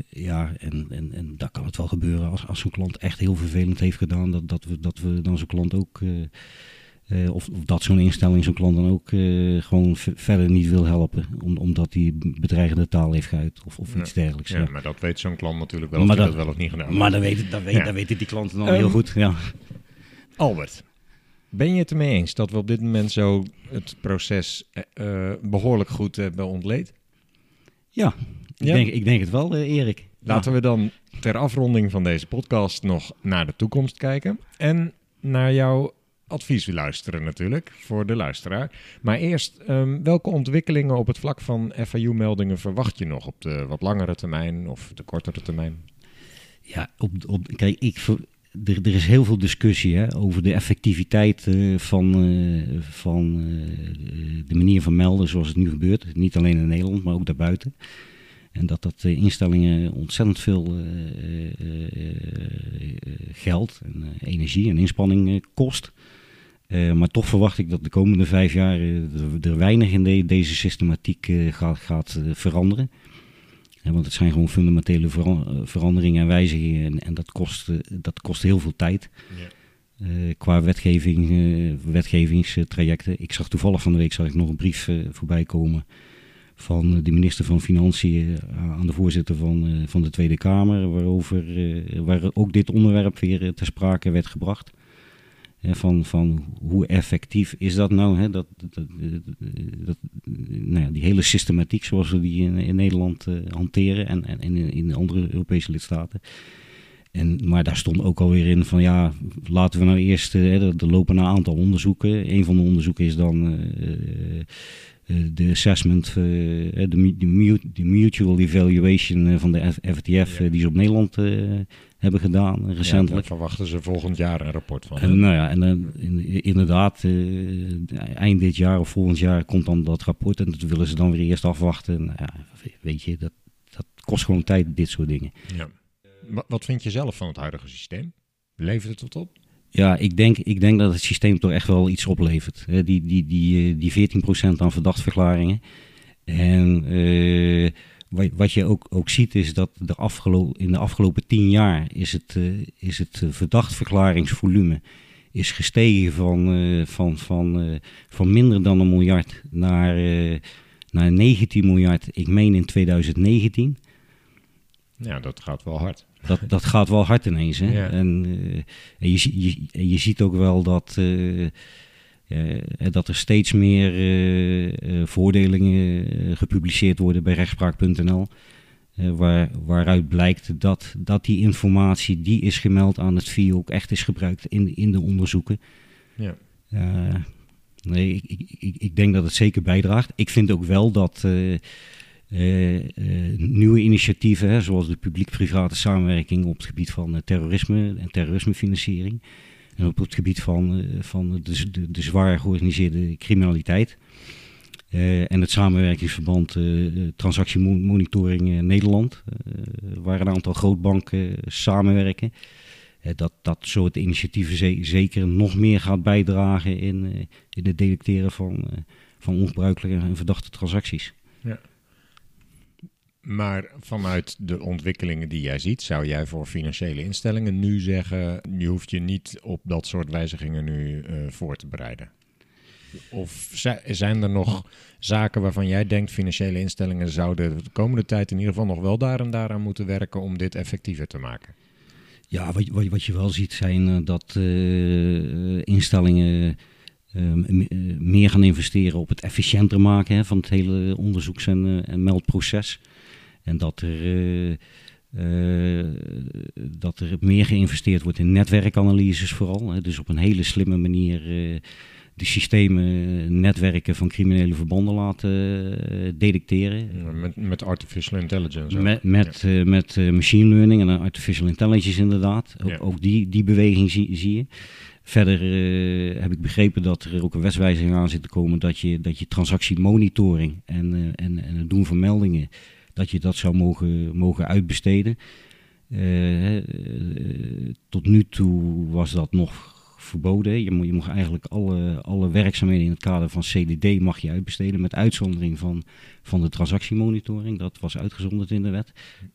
ja, en, en, en daar kan het wel gebeuren als, als zo'n klant echt heel vervelend heeft gedaan, dat, dat, we, dat we dan zo'n klant ook, eh, of, of dat zo'n instelling zo'n klant dan ook eh, gewoon verder niet wil helpen, om, omdat hij bedreigende taal heeft geuit of, of iets dergelijks. Ja, Ja. maar dat weet zo'n klant natuurlijk wel of Maar hij dat- dat wel of niet gedaan. Maar dan weten, dan, weet, Ja. weten die klanten dan Ehm, heel goed. Ja. Albert, ben je het ermee eens dat we op dit moment zo het proces eh, eh, behoorlijk goed hebben ontleed? Ja, ik, Ja? Denk, ik denk het wel, Erik. Laten we dan ter afronding van deze podcast nog naar de toekomst kijken. En naar jouw advies luisteren natuurlijk, voor de luisteraar. Maar eerst, ehm, welke ontwikkelingen op het vlak van FAU-meldingen verwacht je nog op de wat langere termijn of de kortere termijn? Ja, op, op, kijk, ik, er, is heel veel discussie hè, over de effectiviteit eh, van, eh, van eh, de manier van melden zoals het nu gebeurt. Niet alleen in Nederland, maar ook daarbuiten. En dat dat instellingen ontzettend veel geld en energie en inspanning kost. Eh, maar toch verwacht ik dat de komende vijf jaar eh, er, er weinig in de- deze systematiek eh, gaat, gaat veranderen. Ja, want het zijn gewoon fundamentele vera- veranderingen en wijzigingen. En, en dat, kost, dat kost heel veel tijd. Eh, qua wetgeving, wetgevingstrajecten. Ik zag toevallig van de week zag ik nog een brief voorbij komen van de minister van Financiën aan de voorzitter van, van de Tweede Kamer, waarover, waar ook dit onderwerp weer ter sprake werd gebracht. Van, van hoe effectief is dat nou? Hè? Dat, dat, dat, nou ja, die hele systematiek zoals we die in, Nederland hanteren en, en in, in andere Europese lidstaten. En, maar daar stond ook alweer in van ja, laten we nou eerst, er, er lopen een aantal onderzoeken. Een van de onderzoeken is dan de assessment, de, de, mutual evaluation van de FTF die ze op Nederland hebben gedaan recentelijk. Ja, daar verwachten ze volgend jaar een rapport van. En, nou ja, en in, inderdaad, eind dit jaar of volgend jaar komt dan dat rapport en dat willen ze dan weer eerst afwachten. Nou ja, weet je, dat, dat kost gewoon tijd, dit soort dingen. Ja. Wat vind je zelf van het huidige systeem? Levert het tot op? Ja, ik denk, ik denk dat het systeem toch echt wel iets oplevert. Die, die, die, eh, die 14% aan verdachtverklaringen. En uh, wat je ook, ook ziet is dat de in de afgelopen 10 jaar is het, uh, is het verdachtverklaringsvolume is gestegen van, van, van, van minder dan een miljard naar, naar 19 miljard, ik meen in 2019. Ja, dat gaat wel hard. Dat, dat gaat wel hard ineens. Hè? En, uh, en je, je, je ziet ook wel dat, uh, dat er steeds meer voordelingen gepubliceerd worden bij rechtspraak.nl. waar, waaruit blijkt dat, dat die informatie die is gemeld aan het VIO ook echt is gebruikt in, in de onderzoeken. Ja. nee, ik, ik, ik denk dat het zeker bijdraagt. Ik vind ook wel dat uh, nieuwe initiatieven, hè, zoals de publiek-private samenwerking op het gebied van uh, terrorisme en terrorismefinanciering. En op het gebied van, van de, de, de, zwaar georganiseerde criminaliteit. en het samenwerkingsverband Transactiemonitoring Nederland, waar een aantal grootbanken samenwerken. dat dat soort initiatieven zeker nog meer gaat bijdragen in, in het detecteren van, van ongebruikelijke en verdachte transacties. Ja. Maar vanuit de ontwikkelingen die jij ziet, zou jij voor financiële instellingen nu zeggen: je hoeft je niet op dat soort wijzigingen nu uh, voor te bereiden? Of zijn er nog zaken waarvan jij denkt financiële instellingen zouden de komende tijd in ieder geval nog wel daar en daaraan moeten werken om dit effectiever te maken? Ja, wat, wat, wat je wel ziet zijn uh, dat uh, instellingen meer gaan investeren op het efficiënter maken hè, van het hele onderzoeks- en, en meldproces. En dat er, uh, uh, dat er meer geïnvesteerd wordt in netwerkanalyses vooral. Hè. Dus op een hele slimme manier uh, de systemen, netwerken van criminele verbanden laten detecteren. met, met artificial intelligence. Met, met, ja. met machine learning en artificial intelligence inderdaad. Ook, ja. ook die, die beweging zie, zie je. Verder uh, heb ik begrepen dat er ook een wetswijziging aan zit te komen dat je, dat je transactiemonitoring en, en, en het doen van meldingen dat je dat zou mogen, mogen uitbesteden. Uh, tot nu toe was dat nog verboden. Je, je mag eigenlijk alle, alle werkzaamheden in het kader van CDD mag je uitbesteden, met uitzondering van, van de transactiemonitoring. Dat was uitgezonderd in de wet.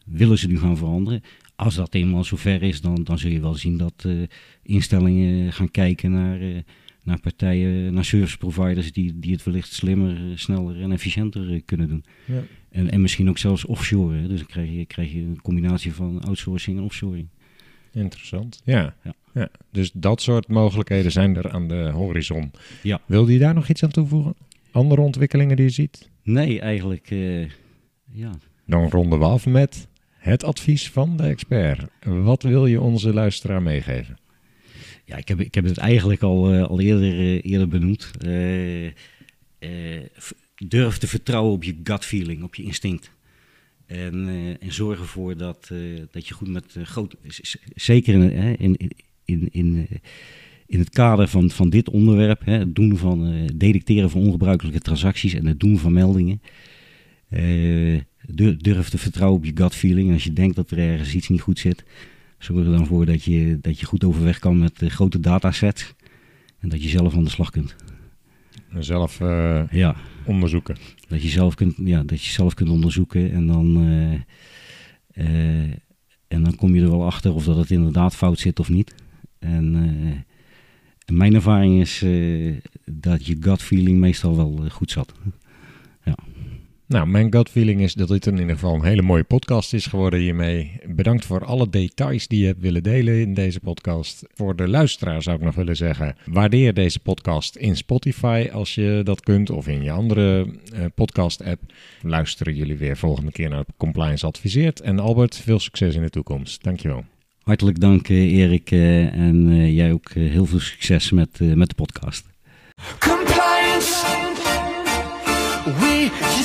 Willen ze nu gaan veranderen? Als dat eenmaal zover is, dan, dan zul je wel zien dat uh, instellingen gaan kijken naar, naar partijen, naar service providers die, die het wellicht slimmer, sneller en efficiënter kunnen doen. Ja. En, en misschien ook zelfs offshore. Hè? Dus dan krijg je, krijg je een combinatie van outsourcing en offshoring. Interessant. Ja. ja. ja. Dus dat soort mogelijkheden zijn er aan de horizon. Ja. Wilde je daar nog iets aan toevoegen? Andere ontwikkelingen die je ziet? Nee, eigenlijk uh, ja. Dan ronden we af met het advies van de expert. Wat wil je onze luisteraar meegeven? Ja, ik heb, ik heb het eigenlijk al, uh, al eerder, uh, eerder benoemd durf te vertrouwen op je gut feeling, op je instinct. En, en zorg ervoor dat, dat je goed met groot, zeker in, in, in, in, in het kader van, van dit onderwerp, hè, het doen van detecteren van ongebruikelijke transacties en het doen van meldingen, durf te vertrouwen op je gut feeling. Als je denkt dat er ergens iets niet goed zit, zorg er dan voor dat je, dat je goed overweg kan met grote datasets en dat je zelf aan de slag kunt. En zelf ja onderzoeken. Dat je zelf kunt, ja, dat je zelf kunt onderzoeken en dan, uh, uh, en dan kom je er wel achter of dat het inderdaad fout zit of niet. En, en mijn ervaring is dat je gut feeling meestal wel goed zat. Nou, mijn gut feeling is dat dit in ieder geval een hele mooie podcast is geworden hiermee. Bedankt voor alle details die je hebt willen delen in deze podcast. Voor de luisteraar zou ik nog willen zeggen, waardeer deze podcast in Spotify als je dat kunt of in je andere uh, podcast app. Luisteren jullie weer volgende keer naar Compliance Adviseert. En Albert, veel succes in de toekomst. Dankjewel. Hartelijk dank Erik en jij ook heel veel succes met, met de podcast.